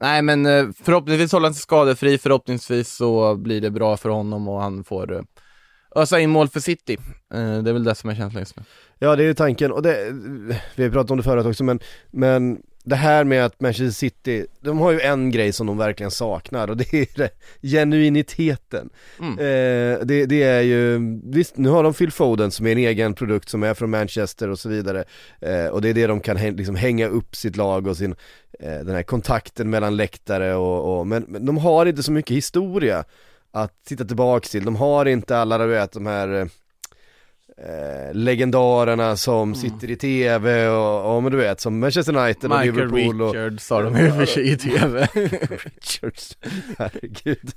nej men eh, förhoppningsvis håller han sig skadefri, förhoppningsvis så blir det bra för honom och han får eh, ösa in mål för City. Eh, det är väl det som är känslan just nu. Ja det är ju tanken och det, vi har pratat om det förut också men, men det här med att Manchester City, de har ju en grej som de verkligen saknar och det är det, genuiniteten. Mm. Eh, det, det är ju, visst nu har de Phil Foden som är en egen produkt som är från Manchester och så vidare. Eh, och det är det de kan liksom hänga upp sitt lag och sin, eh, den här kontakten mellan läktare och, och men, men de har inte så mycket historia att titta tillbaks till. De har inte alla, du vet, de här eh, eh, legendarerna som sitter i tv och, och men du vet som Manchester United och Michael Liverpool och Richards sa de i och för sig i tv. Richards, herregud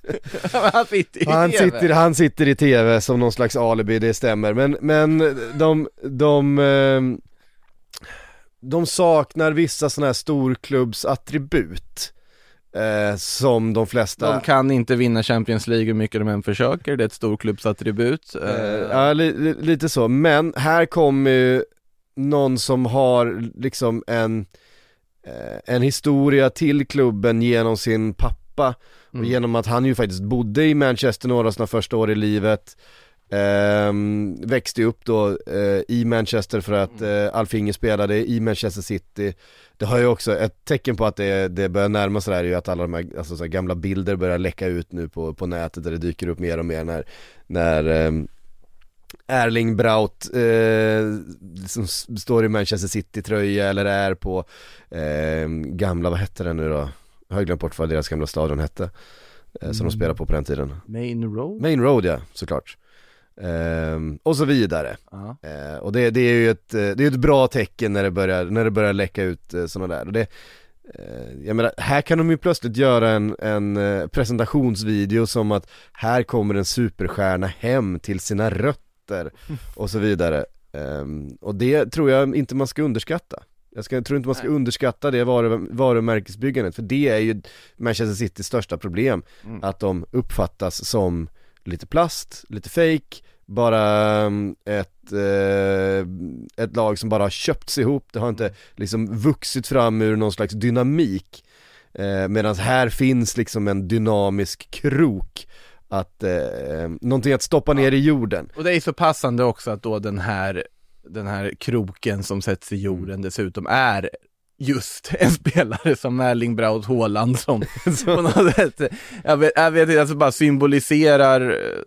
han sitter i han TV. sitter, han sitter i tv som någon slags alibi, det stämmer men, men de, de, ehm, de saknar vissa sådana här storklubbsattribut eh, som de flesta De kan inte vinna Champions League hur mycket de än försöker, det är ett storklubbsattribut. Eh, Eh, Ja, li, li, lite så, men här kommer ju någon som har liksom en, eh, en historia till klubben genom sin pappa och Mm. genom att han ju faktiskt bodde i Manchester några av sina första år i livet ehm, växte upp då eh, i Manchester för att Mm. eh, Alf Inge spelade i Manchester City Det har ju också, ett tecken på att det, det börjar närma sig det här är ju att alla de här, alltså så här gamla bilder börjar läcka ut nu på, på nätet där det dyker upp mer och mer när, när ehm, Erling Braut eh, som står i Manchester City-tröja eller är på eh, gamla, vad hette den nu då? Jag har glömt bort vad deras gamla stadion hette eh, Som de spelade på på den tiden Main Road? Main Road ja, såklart eh, Och så vidare. Eh, Och det, det är ju ett, eh, det är ett bra tecken när det börjar, när det börjar läcka ut eh, sådana där. Och det jag menar, här kan de ju plötsligt göra en, en presentationsvideo som att här kommer en superstjärna hem till sina rötter och så vidare. Ehm, Och det tror jag inte man ska underskatta. Jag ska, tror inte man ska underskatta det varu, varumärkesbyggandet för det är ju Manchester Citys största problem. Mm. Att de uppfattas som lite plast, lite fake bara um, ett, eh, ett lag som bara har köpts ihop, det har inte liksom vuxit fram ur någon slags dynamik. Eh, Medan här finns liksom en dynamisk krok att, eh, någonting att stoppa ner i jorden. Och det är så passande också att då den här, den här kroken som sätts i jorden dessutom är just en spelare som Erling Braut Haaland som på något sätt, jag vet, jag vet inte, alltså bara symboliserar eh,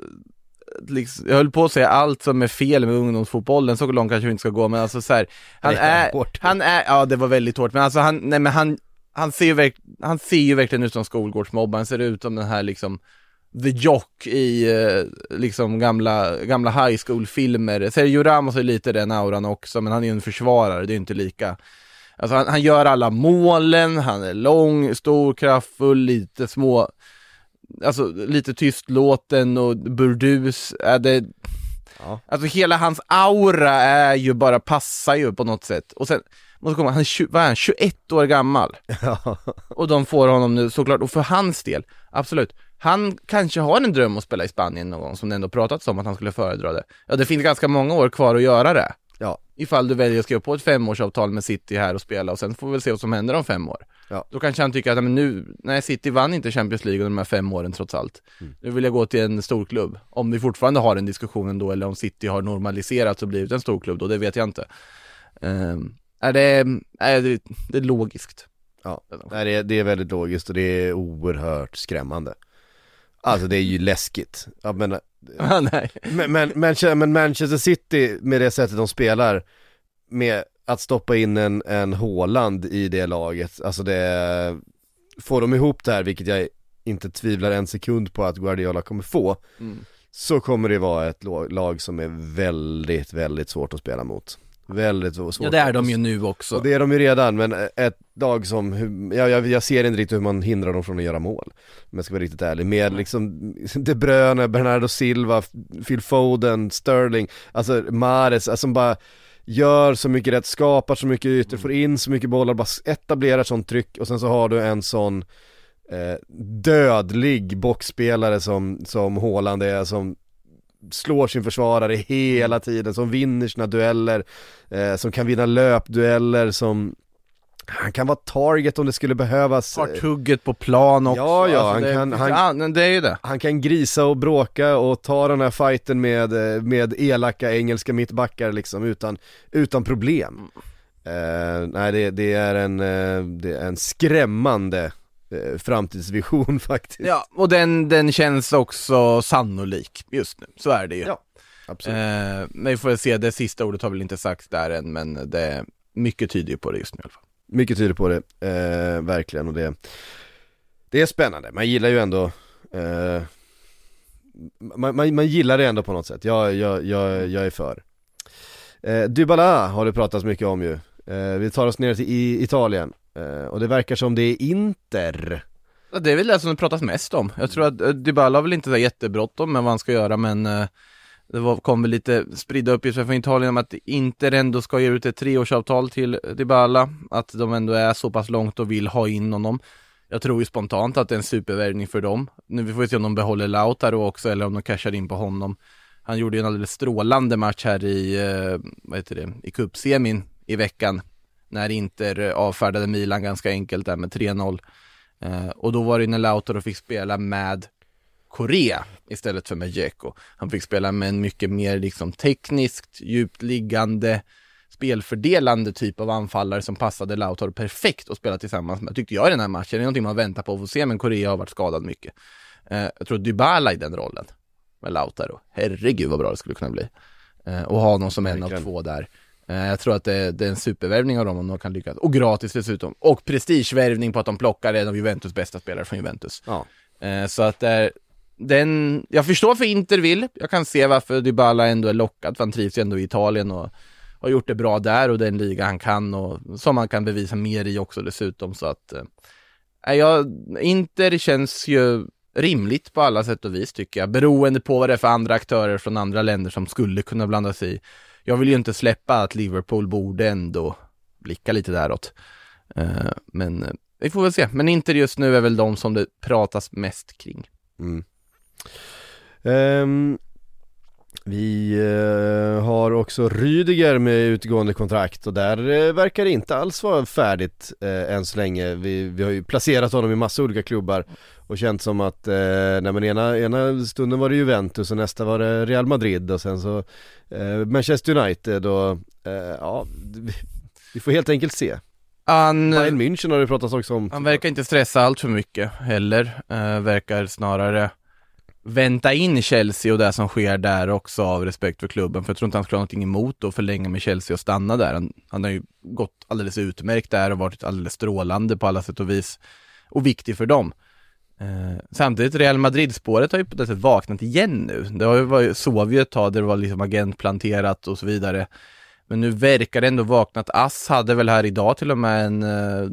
Liksom, jag höll på att säga allt som är fel med ungdomsfotbollen, så långt kanske vi inte ska gå men alltså så här, han är hårt. han är, ja det var väldigt hårt men alltså han, nej men han, han ser ju verk, han ser ju verkligen ut som skolgårdsmobb, han ser ut som den här liksom The Jock i eh, liksom gamla, gamla high school-filmer. Sergio Ramos är lite den auran också, men han är ju en försvarare, det är inte lika. Alltså han, han gör alla målen, han är lång, stor, kraftfull, lite små, alltså lite tystlåten och burdus. Är det, Ja. Alltså hela hans aura är ju bara, passar ju på något sätt. Och sen, måste komma, han är, 20, vad är han, 21 år gammal. Och de får honom nu såklart, och för hans del, absolut. Han kanske har en dröm att spela i Spanien någon gång, som det ändå pratats om att han skulle föredra det. Ja, det finns ganska många år kvar att göra det. Ifall du väljer att skriva på ett femårsavtal med City här och spela och sen får vi väl se vad som händer om fem år. Ja. Då kanske han tycker att, men nu, nej City vann inte Champions League under de här fem åren trots allt. Mm. Nu vill jag gå till en storklubb. Om vi fortfarande har den diskussionen då eller om City har normaliserats och blivit en storklubb då, det vet jag inte. Um, är det, är det, det är logiskt. Ja, det, är, det är väldigt logiskt och det är oerhört skrämmande Alltså det är ju läskigt, jag menar, Ah, nej. men, men, Manchester, men Manchester City med det sättet de spelar Med att stoppa in en, en Haaland i det laget, alltså det Får de ihop det här, vilket jag inte tvivlar en sekund på att Guardiola kommer få Mm. Så kommer det vara ett lag som är väldigt, väldigt svårt att spela mot Väldigt svårt Ja det är de ju nu också. och det är de ju redan, men ett lag som, jag, jag, jag ser inte riktigt hur man hindrar dem från att göra mål Om jag ska vara riktigt ärlig, med liksom De Bruyne, Bernardo Silva, Phil Foden, Sterling, alltså Mahrez, alltså som bara Gör så mycket rätt, skapar så mycket ytor, får in så mycket bollar, bara etablerar sånt tryck och sen så har du en sån eh, dödlig boxspelare som, som Haaland är, som slår sin försvarare hela tiden, som vinner sina dueller, eh, som kan vinna löpdueller, som han kan vara target om det skulle behövas. Har tugget på plan också. Ja, ja, Alltså, han det, kan- han- men det är ju det. Han kan grisa och bråka och ta den här fighten med, eh, med elaka engelska mittbackar liksom utan, utan problem. Eh, nej det, det, är en, eh, det är en skrämmande eh, framtidsvision faktiskt. Ja, och den, den känns också sannolik just nu. Så är det ju. Ja, absolut. Eh, men vi får se, det sista ordet har väl inte sagts där än, men det, mycket tyder ju på det just nu i alla fall. Mycket tyder på det, eh, verkligen och det Det är spännande, man gillar ju ändå eh, man, man, man gillar det ändå på något sätt, jag, jag, jag, jag är för eh, Dybala har det pratats mycket om ju eh, Vi tar oss ner till i, Italien eh, Eh, och det verkar som det är Inter Ja, Det är väl det som det pratas mest om. Jag tror att eh, Dybala har väl inte så jättebråttom med vad han ska göra, men eh, det var, kom väl lite spridda uppgifter från Italien om att Inter ändå ska ge ut ett treårsavtal till Dybala, att de ändå är så pass långt och vill ha in honom. Jag tror ju spontant att det är en supervärvning för dem. Nu vi får vi se om de behåller Lautaro också eller om de cashar in på honom. Han gjorde ju en alldeles strålande match här i, vad heter det, i cupsemin i veckan. När Inter eh, avfärdade Milan ganska enkelt där med 3-0. Eh, och då var det när Lautaro fick spela med Korea istället för med Dzeko. Han fick spela med en mycket mer liksom tekniskt, djupt liggande, spelfördelande typ av anfallare som passade Lautaro perfekt att spela tillsammans med, tyckte jag i den här matchen. Det är någonting man väntar på att få se, men Korea har varit skadad mycket. Eh, jag tror Dybala i den rollen med Lautaro, herregud vad bra det skulle kunna bli. Eh, och ha någon som en av två där. Eh, jag tror att det, det är en supervärvning av dem om de kan lyckas. Och gratis dessutom. Och prestigevärvning på att de plockar en av Juventus bästa spelare från Juventus. Ja, Eh, så att det är, den, jag förstår för Inter vill, jag kan se varför Dybala ändå är lockad, för han trivs ju ändå i Italien och har gjort det bra där och den liga han kan och som han kan bevisa mer i också dessutom så att eh, jag, Inter känns ju rimligt på alla sätt och vis tycker jag, beroende på vad det är för andra aktörer från andra länder som skulle kunna blanda sig i. Jag vill ju inte släppa att Liverpool borde ändå blicka lite däråt. Eh, men eh, vi får väl se, men Inter just nu är väl de som det pratas mest kring. mm. Um, Vi eh, har också Rydiger med utgående kontrakt och där verkar det inte alls vara färdigt än så länge. Vi, vi har ju placerat honom i massa olika klubbar och känt som att, eh, nej men ena, ena stunden var det Juventus och nästa var det Real Madrid och sen så eh, Manchester United och eh, ja, vi, får helt enkelt se. Han, Bayern München har det pratats också om. han verkar inte stressa allt för mycket heller, eh, verkar snarare vänta in Chelsea och det som sker där också av respekt för klubben, för jag tror inte han skulle ha någonting emot att förlänga med Chelsea och stanna där. Han, han har ju gått alldeles utmärkt där och varit alldeles strålande på alla sätt och vis och viktig för dem. Eh, samtidigt, Real Madrid-spåret har ju på det sättet vaknat igen nu. Det har ju varit, sov ju ett tag där det var liksom agentplanterat och så vidare. Men nu verkar det ändå vaknat. Ass hade väl här idag till och med en, eh,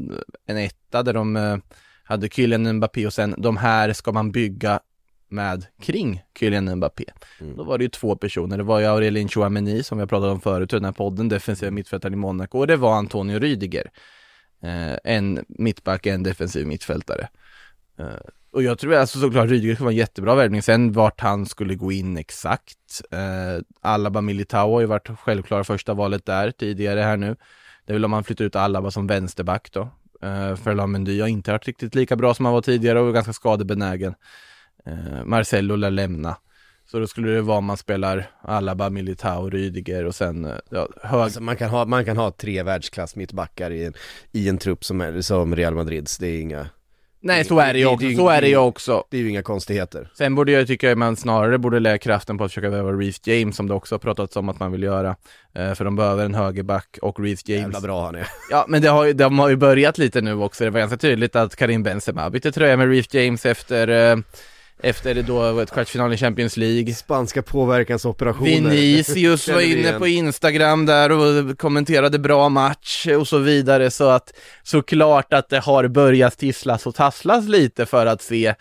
en etta där de eh, hade Kylian Mbappé och sen de här ska man bygga med kring Kylian Mbappé. Då var det ju två personer. Det var ju Aurelien Chouameni som vi har pratat om förut i den här podden, defensiva mittfältaren i Monaco och det var Antonio Rydiger. Eh, en mittback, en defensiv mittfältare. Eh, och jag tror alltså såklart Rydiger skulle vara en jättebra värvning. Sen vart han skulle gå in exakt. Eh, Alaba Militao har ju varit självklara första valet där tidigare här nu. Det är väl om man flyttar ut Alaba som vänsterback då. Eh, för Lamendy har inte varit riktigt lika bra som han var tidigare och är ganska skadebenägen. Eh, Marcello lär lämna. Så då skulle det vara om man spelar Alaba, Militao, Rydiger och sen eh, ja, hög... Alltså man, kan ha, man kan ha tre världsklass mittbackar i en, i en trupp som, är, som Real Madrids, det är inga Nej, så är det ju också. det- Så är det ju också. Det är ju inga konstigheter Sen borde jag tycka att man snarare borde lägga kraften på att försöka värva Reece James som det också har pratats om att man vill göra. Eh, för de behöver en högerback och Reece James. Jävla bra han är Ja, men det har, ju- de har ju börjat lite nu också. Det var ganska tydligt att Karim Benzema bytte tröja med Reece James efter, eh, efter då ett kvartsfinal i Champions League. Spanska påverkansoperationer Vinicius var inne på Instagram där och kommenterade bra match och så vidare så att såklart att det har börjat tisslas och tasslas lite för att se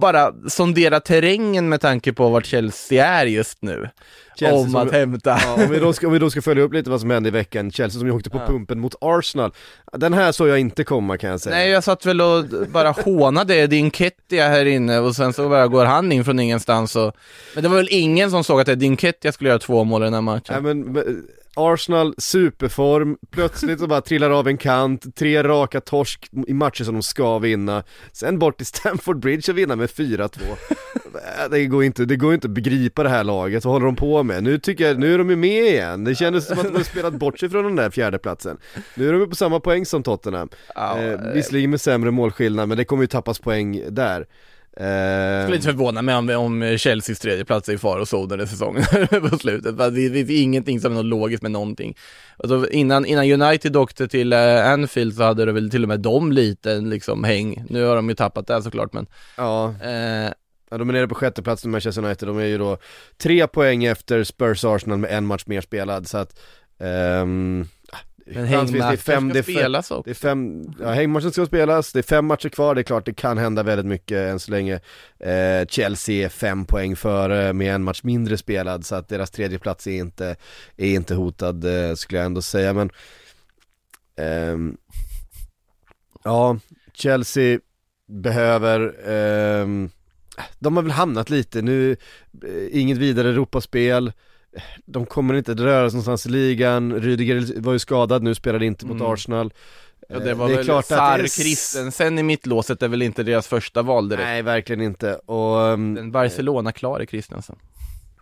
bara sondera terrängen med tanke på vart Chelsea är just nu. Chelsea om att hämta. Ja, om, vi då ska, om vi då ska följa upp lite vad som hände i veckan, Chelsea som ju åkte på Ja. pumpen mot Arsenal. Den här såg jag inte komma kan jag säga. Nej, jag satt väl och bara hånade din Kettia här inne och sen så bara går han in från ingenstans och... Men det var väl ingen som såg att Edin Kettia skulle göra två mål i den här matchen? Nej men, men Arsenal, superform, plötsligt så bara trillar av en kant, tre raka torsk i matcher som de ska vinna, sen bort till Stamford Bridge och vinna med 4-2. det, går inte, det går inte att begripa det här laget, vad håller de på med? Nu tycker jag, nu är de ju med igen, det kändes som att de spelat bort sig från den där fjärdeplatsen. Nu är de ju på samma poäng som Tottenham, Ja, eh, visserligen med sämre målskillnad men det kommer ju tappas poäng där. Jag Eh, skulle inte förvåna mig om, om Chelseas tredje plats är i så under säsongen på slutet. Det finns ingenting som är något logiskt med någonting. Alltså innan, innan United åkte till eh, Anfield så hade det väl till och med de lite liksom häng. Nu har de ju tappat det såklart men ja, eh, Ja, de är nere på sjätte plats med Manchester United, de är ju då tre poäng efter Spurs Arsenal med en match mer spelad så att ehm, Men fem, ska fem, spelas också. det är fem, ja hängmatchen ska spelas, det är fem matcher kvar, det är klart det kan hända väldigt mycket än så länge. Eh, Chelsea är fem poäng före med en match mindre spelad så att deras tredje plats är inte, är inte hotad eh, skulle jag ändå säga. Men ehm, Ja, Chelsea behöver ehm, de har väl hamnat lite nu, eh, inget vidare Europaspel De kommer inte röra sig någonstans i ligan, Rydiger var ju skadad nu, spelade inte mot Mm. Arsenal Ja, det Eh, var är väl klart att det Sar är Christensen i mittlåset är väl inte deras första val direkt. Nej, verkligen inte, och ehm, Den Barcelona-klar är Christensen.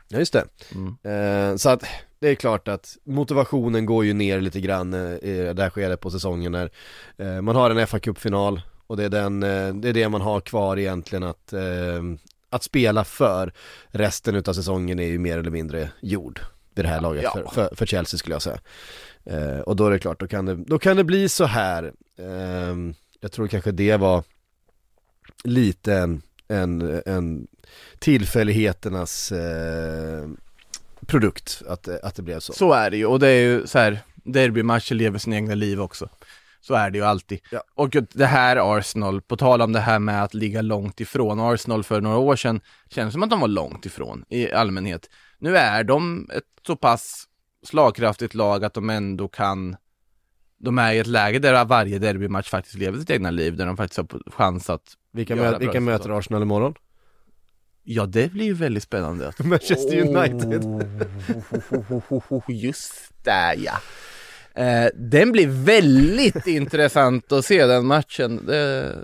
Ja just det. Mm. Eh, så att det är klart att motivationen går ju ner lite grann eh, i det här skedet på säsongen när eh, man har en fa Cup-final och det är, den, eh, det är det man har kvar egentligen att, eh, att spela för. Resten utav säsongen är ju mer eller mindre gjord vid det här laget Ja. för, för, för Chelsea skulle jag säga. Eh, och då är det klart, då kan det, då kan det bli så här. Eh, jag tror kanske det var lite en, en, en tillfälligheternas produkt att, att det blev så. Så är det ju, och det är ju så här, derbymatcher lever sina egna liv också. Så är det ju alltid. Ja. Och det här Arsenal, på tal om det här med att ligga långt ifrån, Arsenal för några år sedan känns som att de var långt ifrån i allmänhet. Nu är de ett så pass slagkraftigt lag att de ändå kan de är i ett läge där varje derbymatch faktiskt lever sitt egna liv, där de faktiskt har chans att Vilka, mö- vilka möter Arsenal imorgon? Ja, det blir ju väldigt spännande. Manchester United. Oh, just det ja. Eh, den blir väldigt intressant att se den matchen. Det...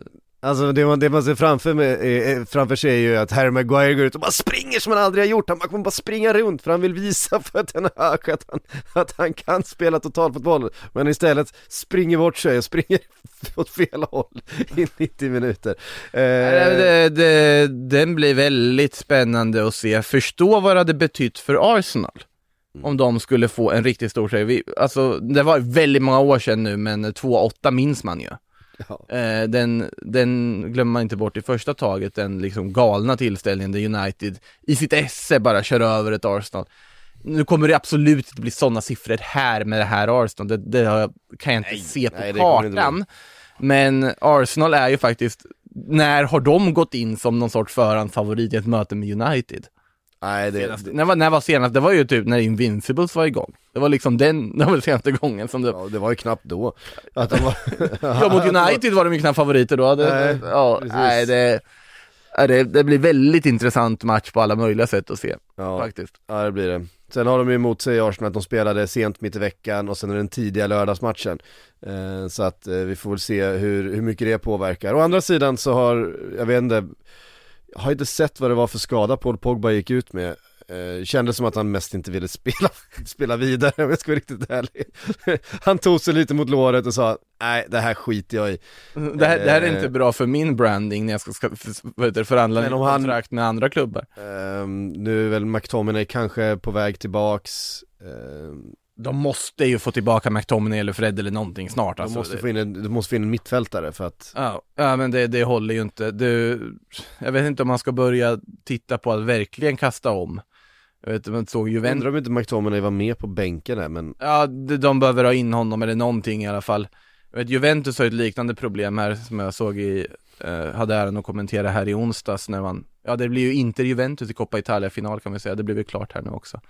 Alltså det man, det man ser framför, med, eh, framför sig är ju att Harry Maguire går ut och bara springer som han aldrig har gjort, han kommer bara springa runt för han vill visa för Ten Hag att han, att han kan spela totalfotboll Men istället springer bort sig och springer åt fel håll i 90 minuter eh, det, det, den blir väldigt spännande att se. Förstå vad det hade betytt för Arsenal. Om de skulle få en riktigt stor seger. Alltså, det var väldigt många år sedan nu, men 2-8 minns man ju. Ja. Eh, den, den glömmer man inte bort i första taget, den liksom galna tillställningen där United i sitt esse bara kör över ett Arsenal. Nu kommer det absolut inte bli sådana siffror här med det här Arsenal, det, det kan jag inte Nej, se på nej, kartan. Men Arsenal är ju faktiskt, när har de gått in som någon sorts förhandsfavorit i ett möte med United? Nej det, när, var, när var senast? Det var ju typ när Invincibles var igång. Det var liksom den, det var den senaste gången som det ja, det var ju knappt då att de var Ja mot United var de ju knappt favoriter då. Det, Nej, ja, precis. nej, det, det, det blir väldigt intressant match på alla möjliga sätt att se ja, faktiskt. ja det blir det Sen har de ju emot sig i Arsenal att de spelade sent mitt i veckan och sen är den tidiga lördagsmatchen eh, Så att eh, vi får väl se hur, hur mycket det påverkar. Å andra sidan så har, jag vet inte, har inte sett vad det var för skada Paul Pogba gick ut med Eh, kändes som att han mest inte ville spela, spela vidare om jag ska vara riktigt ärlig. Han tog sig lite mot låret och sa, nej det här skiter jag i. Det här, det här är Eh. inte bra för min branding när jag ska, ska det, förhandla Men om han- kontrakt med andra klubbar. Ehm, nu är väl McTominay kanske på väg tillbaks. Ehm, De måste ju få tillbaka McTominay eller Fred eller någonting snart de, alltså. måste Det- få in en, de måste få in en mittfältare för att Ja, ja men det, det håller ju inte. Du, jag vet inte om man ska börja titta på att verkligen kasta om. Jag vet inte, man såg Juventus undrar om inte McTominay var med på bänken där men Ja, de, de behöver ha in honom eller någonting i alla fall. Jag vet, Juventus har ett liknande problem här som jag såg i, eh, hade äran att kommentera här i onsdags när man, ja det blir ju inte Juventus i Coppa Italia final kan vi säga, det blev ju klart här nu också.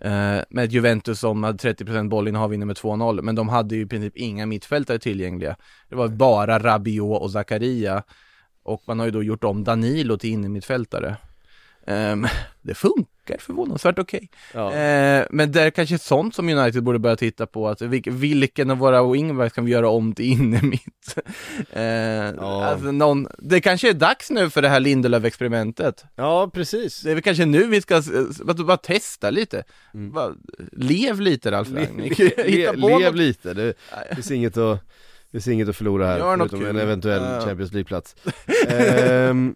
Eh, med ett Juventus som hade 30% bollinnehav vinner med 2-0, men de hade ju i princip inga mittfältare tillgängliga. Det var bara Rabiot och Zakaria. Och man har ju då gjort om Danilo till innermittfältare. Ehm, det funkar förvånansvärt okej. Ja. Eh, men det är kanske sånt som United borde börja titta på, att vilk, vilken av våra wingbacks kan vi göra om till innermitt? eh, alltså någon, det kanske är dags nu för det här Lindelöf-experimentet. ja, precis. Det är väl kanske nu vi ska, bara, bara testa lite. Bara, lev lite Ralf. Mm. Le, Hitta le, på lev något. lite, det finns inget att, det finns inget att förlora här, något förutom kul. en eventuell Ja. Champions League-plats. Ehm,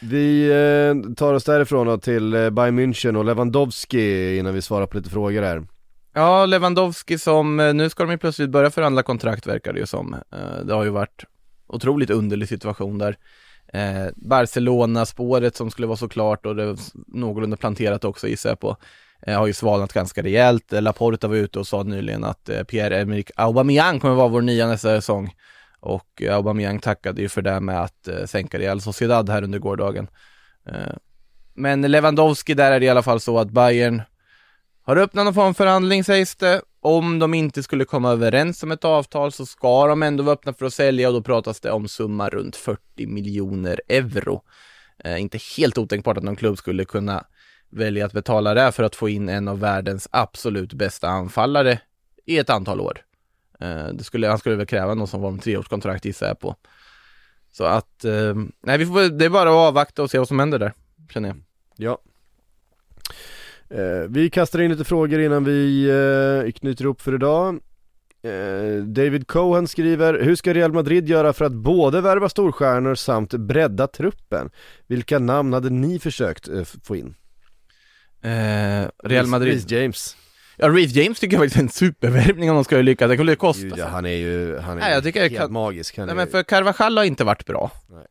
vi eh, tar oss därifrån då till eh, Bayern München och Lewandowski innan vi svarar på lite frågor här. Ja, Lewandowski som, eh, nu ska de ju plötsligt börja förhandla kontrakt verkar det ju som. Eh, Det har ju varit otroligt underlig situation där. Eh, Barcelona-spåret som skulle vara så klart och det var någorlunda planterat också gissar jag på, eh, har ju svalnat ganska rejält. Eh, Laporta var ute och sa nyligen att eh, Pierre-Emerick Aubameyang kommer vara vår nya nästa säsong. Och Aubameyang tackade ju för det med att eh, sänka Real Sociedad här under gårdagen. Eh, men Lewandowski, där är det i alla fall så att Bayern har öppnat någon form av förhandling sägs det. Om de inte skulle komma överens om ett avtal så ska de ändå vara öppna för att sälja och då pratas det om summa runt 40 miljoner euro. Eh, inte helt otänkbart att någon klubb skulle kunna välja att betala det för att få in en av världens absolut bästa anfallare i ett antal år. Eh, det skulle, han skulle väl kräva någon som var om treårskontrakt gissar jag på. Så att, eh, nej vi får, det är bara att avvakta och se vad som händer där, känner jag. Ja. Eh, vi kastar in lite frågor innan vi eh, knyter upp för idag. Eh, David Cohen skriver, hur ska Real Madrid göra för att både värva storstjärnor samt bredda truppen? Vilka namn hade ni försökt få in? Eh, Real Madrid. James. Ja, Reece James tycker jag faktiskt är en supervärvning om de ska lyckas. Det kommer kosta. Gud, ja, han är ju, han är Nej, jag tycker helt kan- magisk. Han Nej är, men för Carvajal har inte varit bra. Nej.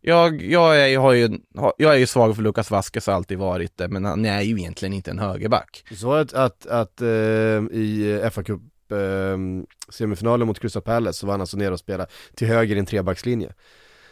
Jag, jag, är, har ju, jag är ju svag för Lucas Vasquez har alltid varit det, men han är ju egentligen inte en högerback. Så att, att, att eh, i FA Cup eh, semifinalen mot Crystal Palace så var han alltså nere och spelade till höger i en trebackslinje.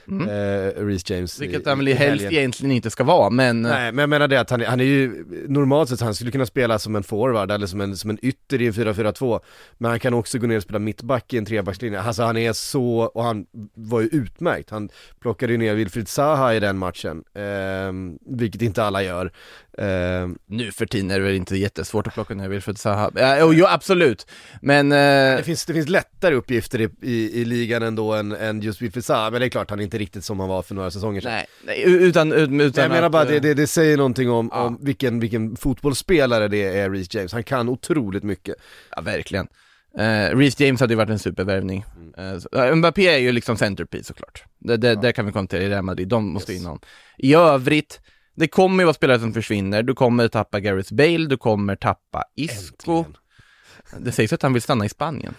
Mm. Eh, Reece James. Vilket han väl helst egentligen inte ska vara, men... Nej men jag menar det att han, han är ju, normalt sett han skulle kunna spela som en forward eller som en, som en ytter i en 4-4-2 Men han kan också gå ner och spela mittback i en trebackslinje, alltså han är så, och han var ju utmärkt, han plockade ju ner Wilfried Zaha i den matchen, ehm, vilket inte alla gör Ehm, Nu för tiden är det väl inte jättesvårt att plocka ner Wilfred Zaha. Ja, jo, absolut. Men... Eh, det, finns, det finns lättare uppgifter i, i, i ligan ändå än, än just Wilfried Zaha, men det är klart han är inte riktigt som han var för några säsonger sedan nej, nej, utan, utan Men jag menar bara att det, eh, det, det säger någonting om, Ja. om vilken, vilken fotbollsspelare det är Reece James, han kan otroligt mycket Ja, verkligen. Uh, Reece James hade ju varit en supervärvning. Mm. Så- ja, Mbappé är ju liksom centerpiece såklart. Det, det, Där kan vi konstatera i Real Madrid, de måste in honom. I övrigt, det kommer ju vara spelare som försvinner. Du kommer tappa Gareth Bale, du kommer tappa Isco. Äntligen. Det sägs att han vill stanna i Spanien.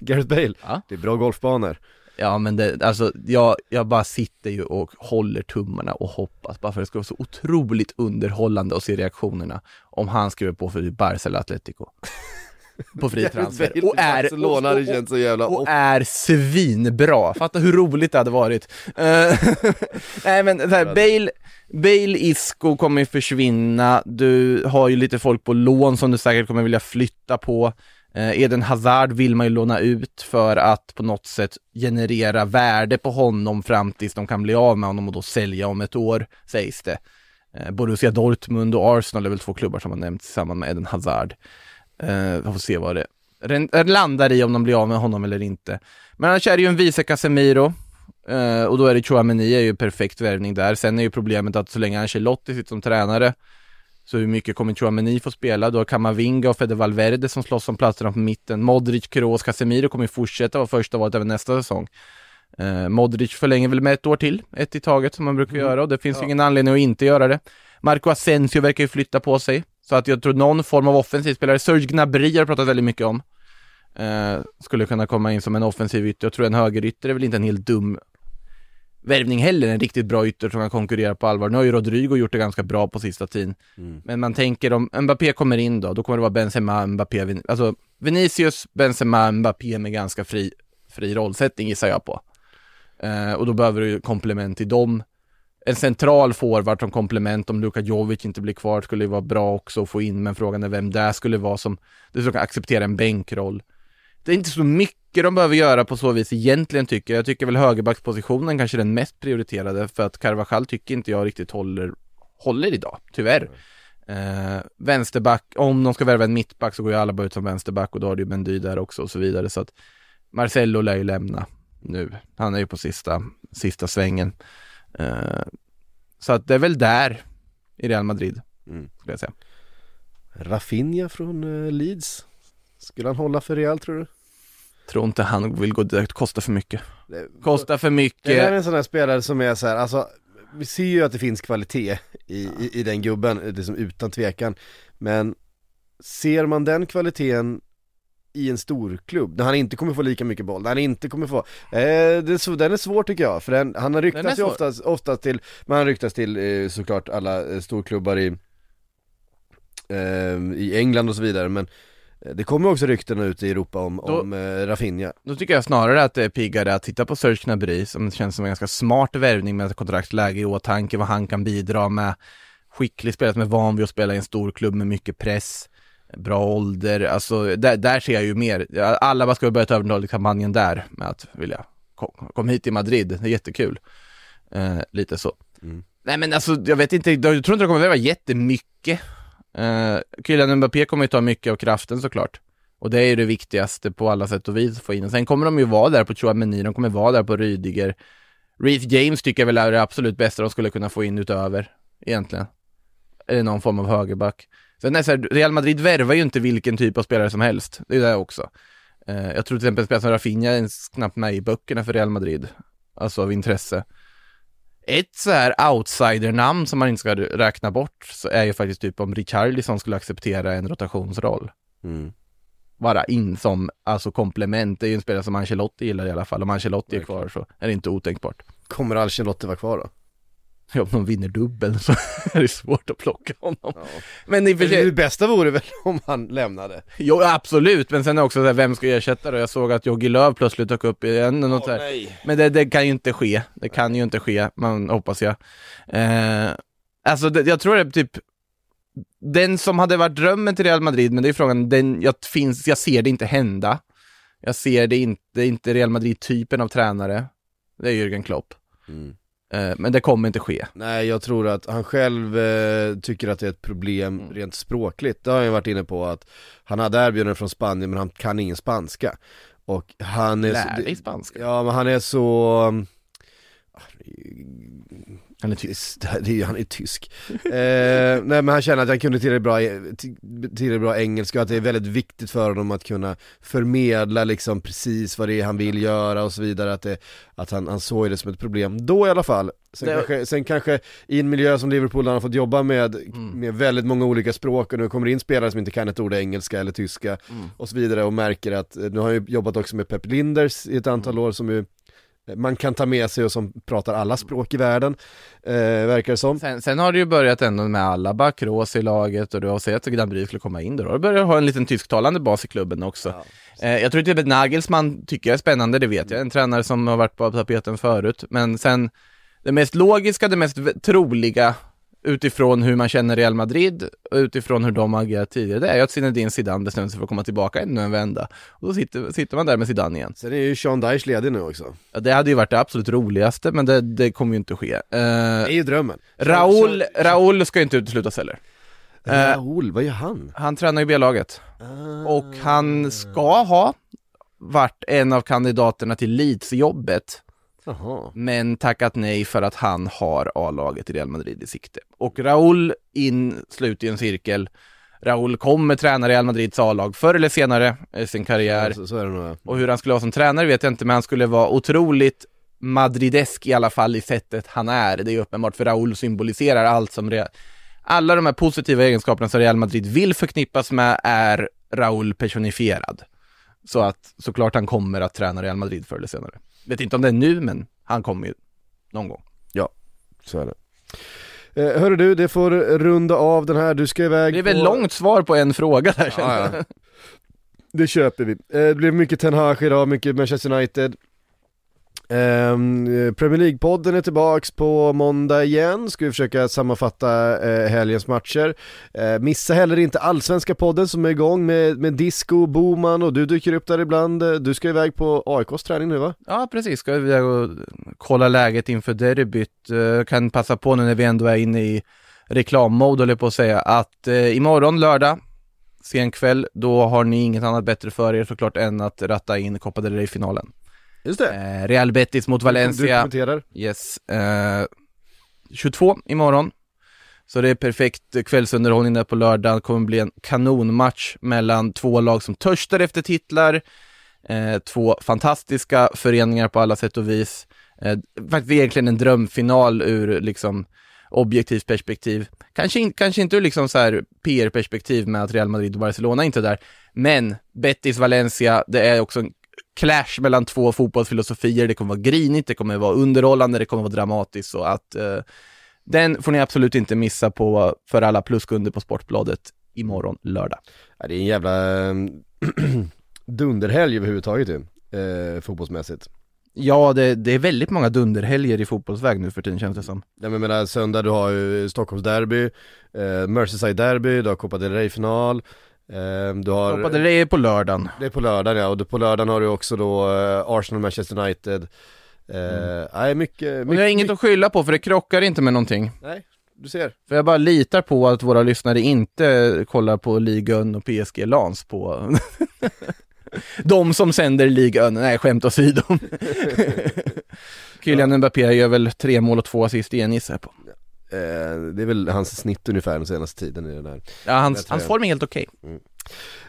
Gareth Bale, Ja. det är bra golfbanor Ja men det, alltså jag, jag bara sitter ju och håller tummarna och hoppas bara för det ska vara så otroligt underhållande att se reaktionerna om han skriver på för Barca eller Atletico. På fri transfer. Och är, Barcelona hade och, känts så jävla och är svinbra. Fatta hur roligt det hade varit. Eh, Nej men här, Bale, Bale, Isco kommer ju försvinna, du har ju lite folk på lån som du säkert kommer vilja flytta på. Eh, Eden Hazard vill man ju låna ut för att på något sätt generera värde på honom fram tills de kan bli av med honom och då sälja om ett år, sägs det. Eh, Borussia Dortmund och Arsenal är väl två klubbar som har nämnts tillsammans med Eden Hazard. Eh, får se vad det landar i om de blir av med honom eller inte. Men annars är det ju en vice Casemiro. Eh, och då är det Chouameni är ju perfekt värvning där. Sen är ju problemet att så länge Ancelotti sitter som tränare så hur mycket kommer Chouameni få spela? Du har Kamavinga och Fede Valverde som slåss om platserna på mitten. Modric, Kroos, Casemiro kommer ju fortsätta vara första valet även nästa säsong. Eh, Modric förlänger väl med ett år till, ett i taget som man brukar göra och det finns ju ingen anledning att inte göra det. Marco Asensio verkar ju flytta på sig, så att jag tror någon form av offensiv spelare, Serge Gnabry har pratat väldigt mycket om. Eh, skulle kunna komma in som en offensiv ytter. Jag tror en högerytter är väl inte en helt dum värvning heller, en riktigt bra ytter som kan konkurrera på allvar. Nu har ju Rodrigo gjort det ganska bra på sista tiden. Men man tänker om Mbappé kommer in då, då kommer det vara Benzema, Mbappé, Vin- alltså Vinicius, Benzema, Mbappé med ganska fri, fri rollsättning gissar jag på. Eh, och då behöver du komplement till dem. En central forward som komplement om Luka Jovic inte blir kvar skulle ju vara bra också att få in, men frågan är vem det skulle vara som, det kan acceptera en bänkroll. Det är inte så mycket de behöver göra på så vis egentligen tycker jag. Jag tycker väl högerbackspositionen kanske är den mest prioriterade för att Carvajal tycker inte jag riktigt håller, håller idag, tyvärr. Eh, vänsterback, om de ska värva en mittback så går ju alla bara ut som vänsterback och då har du ju Mendy där också och så vidare så att Marcello lär ju lämna nu. Han är ju på sista, sista svängen. Eh, så att det är väl där i Real Madrid, Mm. skulle jag säga. Rafinha från eh, Leeds Skulle han hålla för Real tror du? Tror inte han vill gå direkt, kostar för mycket. Det, Kostar för det här är mycket. en sån här spelare som är så här, alltså Vi ser ju att det finns kvalitet i, i, i den gubben, liksom utan tvekan Men Ser man den kvaliteten i en stor klubb, när han inte kommer få lika mycket boll, när han inte kommer få, eh, det är så, den är svår tycker jag, för den, han har ryktats ju oftast, oftast till, man har ryktats till eh, såklart alla eh, storklubbar i eh, I England och så vidare, men eh, det kommer också rykten ut i Europa om, Då- om eh, Rafinha. Då tycker jag snarare att det är piggare att titta på Serge Gnabry som känns som en ganska smart värvning med ett kontraktläge i åtanke, vad han kan bidra med. Skicklig spelare som är van vid att spela i en stor klubb med mycket press, bra ålder, alltså där, där ser jag ju mer. Alla bara ska börja ta över kampanjen där med att vilja kom, kom hit till Madrid, det är jättekul. Eh, lite så. Mm. Nej men alltså jag vet inte, jag tror inte de kommer värva jättemycket. Eh, Kylian Mbappé kommer ju ta mycket av kraften såklart. Och det är ju det viktigaste på alla sätt och vis att få in. Sen kommer de ju vara där på Chouameni, de kommer vara där på Rydiger. Reece James tycker jag väl är det absolut bästa de skulle kunna få in utöver, egentligen. Eller någon form av högerback. Sen är så här, Real Madrid värvar ju inte vilken typ av spelare som helst. Det är det också. Eh, jag tror till exempel spelare som Rafinha är ens knappt med i böckerna för Real Madrid. Alltså av intresse. Ett så här outsider-namn som man inte ska räkna bort så är ju faktiskt typ om Richarlison skulle acceptera en rotationsroll mm. vara in som alltså komplement. Det är ju en spelare som Ancelotti gillar i alla fall. Om Ancelotti är kvar så är det inte otänkbart. Kommer Ancelotti vara kvar då? Ja, om de vinner dubbeln så är det svårt att plocka honom. Ja. Men i för Det sig, bästa vore väl om han lämnade? jo absolut, men sen är det också så här, vem ska ersätta det? Jag såg att Jogi Löw plötsligt dök upp igen och något här. nej. Men det, det kan ju inte ske. Det kan ju inte ske, man hoppas jag. Eh, alltså det, jag tror det är typ den som hade varit drömmen till Real Madrid, men det är frågan, den, jag, finns, jag ser det inte hända. Jag ser det inte, det inte Real Madrid-typen av tränare. Det är Jürgen Klopp. Mm. Eh, men det kommer inte ske. Nej jag tror att han själv eh, tycker att det är ett problem Mm. rent språkligt. Det har jag varit inne på att han hade erbjudanden från Spanien men han kan ingen spanska. Och han är Lär så, dig spanska. Ja men han är så um, Han är tyst. det, är han är tysk. eh, nej men han känner att han kunde tillräckligt bra, tillräckligt bra engelska och att det är väldigt viktigt för honom att kunna förmedla liksom precis vad det är han vill göra och så vidare. Att, det, att han, han såg det som ett problem, då i alla fall. Sen, Det- kanske, sen kanske i en miljö som Liverpool där han har fått jobba med, Mm. med väldigt många olika språk och nu kommer det in spelare som inte kan ett ord engelska eller tyska Mm. och så vidare och märker att, eh, nu har han ju jobbat också med Pep Linders i ett antal Mm. år som ju man kan ta med sig och som pratar alla språk i världen, eh, verkar det som. Sen, sen har det ju börjat ändå med Alaba, Kroos i laget och du har sett att Gnabry skulle komma in. Har du börjat ha en liten tysktalande bas i klubben också. Eh, jag tror typ att Nagelsmann tycker jag är spännande, det vet jag. En tränare som har varit på tapeten förut. Men sen, det mest logiska, det mest troliga utifrån hur man känner Real Madrid och utifrån hur de har agerat tidigare, det är ju att Zinedine Zidane bestämmer sig för att komma tillbaka ännu en vända. Och då sitter, sitter man där med Zidane igen. Sen är ju Sean Dyche ledig nu också. Ja, det hade ju varit det absolut roligaste, men det, det kommer ju inte att ske. Eh, Det är ju drömmen. Raul, Raul ska ju inte uteslutas heller. Eh, Raul, vad gör han? Han tränar ju B-laget. Och han ska ha varit en av kandidaterna till Leeds-jobbet, Jaha. men tackat nej för att han har A-laget i Real Madrid i sikte. Och Raul in, slut i en cirkel. Raul kommer träna Real Madrids A-lag förr eller senare i sin karriär. Så, så det nog ja. Och hur han skulle vara som tränare vet jag inte, men han skulle vara otroligt madridesk i alla fall i sättet han är. Det är uppenbart, för Raul symboliserar allt som Real... Alla de här positiva egenskaperna som Real Madrid vill förknippas med är Raul personifierad. Så att såklart han kommer att träna Real Madrid förr eller senare. Vet inte om det är nu, men han kommer ju någon gång. Så är det. Eh, hörru du, det får runda av den här, du ska iväg Det är väl på... långt svar på en fråga där känner Ja, jag. ja. Det köper vi. Eh, det blev mycket Ten Hag idag, mycket Manchester United. Ehm, eh, Premier League-podden är tillbaks på måndag igen, ska vi försöka sammanfatta eh, helgens matcher. Eh, missa heller inte Allsvenska podden som är igång med, med Disco, Boman och du dyker upp där ibland. Eh, du ska iväg på AIKs träning nu va? Ja, precis. Ska vi och kolla läget inför derbyt. Eh, Kan passa på nu när vi ändå är inne i reklammode, håller jag på att säga, att eh, imorgon lördag, sen kväll, då har ni inget annat bättre för er såklart än att ratta in Copa del Rey-finalen. Just det. Eh, Real Betis mot Du Valencia. kommenterar. Yes. Eh, 22 imorgon. Så det är perfekt kvällsunderhållning där på lördag. Det kommer bli en kanonmatch mellan två lag som törstar efter titlar. Eh, två fantastiska föreningar på alla sätt och vis. Eh, faktiskt egentligen en drömfinal ur liksom objektivt perspektiv. Kanske, in, kanske inte ur liksom så här PR-perspektiv med att Real Madrid och Barcelona inte är där. Men Betis Valencia, det är också en clash mellan två fotbollsfilosofier. Det kommer vara grinigt, det kommer vara underhållande, det kommer vara dramatiskt. Så att eh, den får ni absolut inte missa på för alla pluskunder på Sportbladet imorgon lördag. Ja, det är en jävla dunderhelg överhuvudtaget ju, eh, fotbollsmässigt. Ja, det, det är väldigt många dunderhelger i fotbollsväg nu för tiden känns det som. Ja men jag menar söndag du har ju Stockholmsderby, eh, Merseyside-derby, du har Copa del Rey-final, du har... Del Rey är på lördagen. Det är på lördagen ja, och på lördagen har du också då eh, Arsenal-Manchester United eh, Nej mycket, Och mycket jag har inget att skylla på för det krockar inte med någonting. Nej, du ser För jag bara litar på att våra lyssnare inte kollar på Ligue 1 och PSG Lans på De som sänder Ligue 1, nej skämt åsido. Kylian Mbappé gör väl tre mål och två assist igen gissar jag på. Eh, Det är väl hans snitt ungefär den senaste tiden i den här. Ja, hans, hans form är helt okej.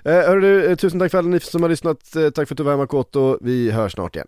eh, Hörru du, eh, tusen tack för alla ni som har lyssnat, eh, tack för att du var här Makoto, vi hörs snart igen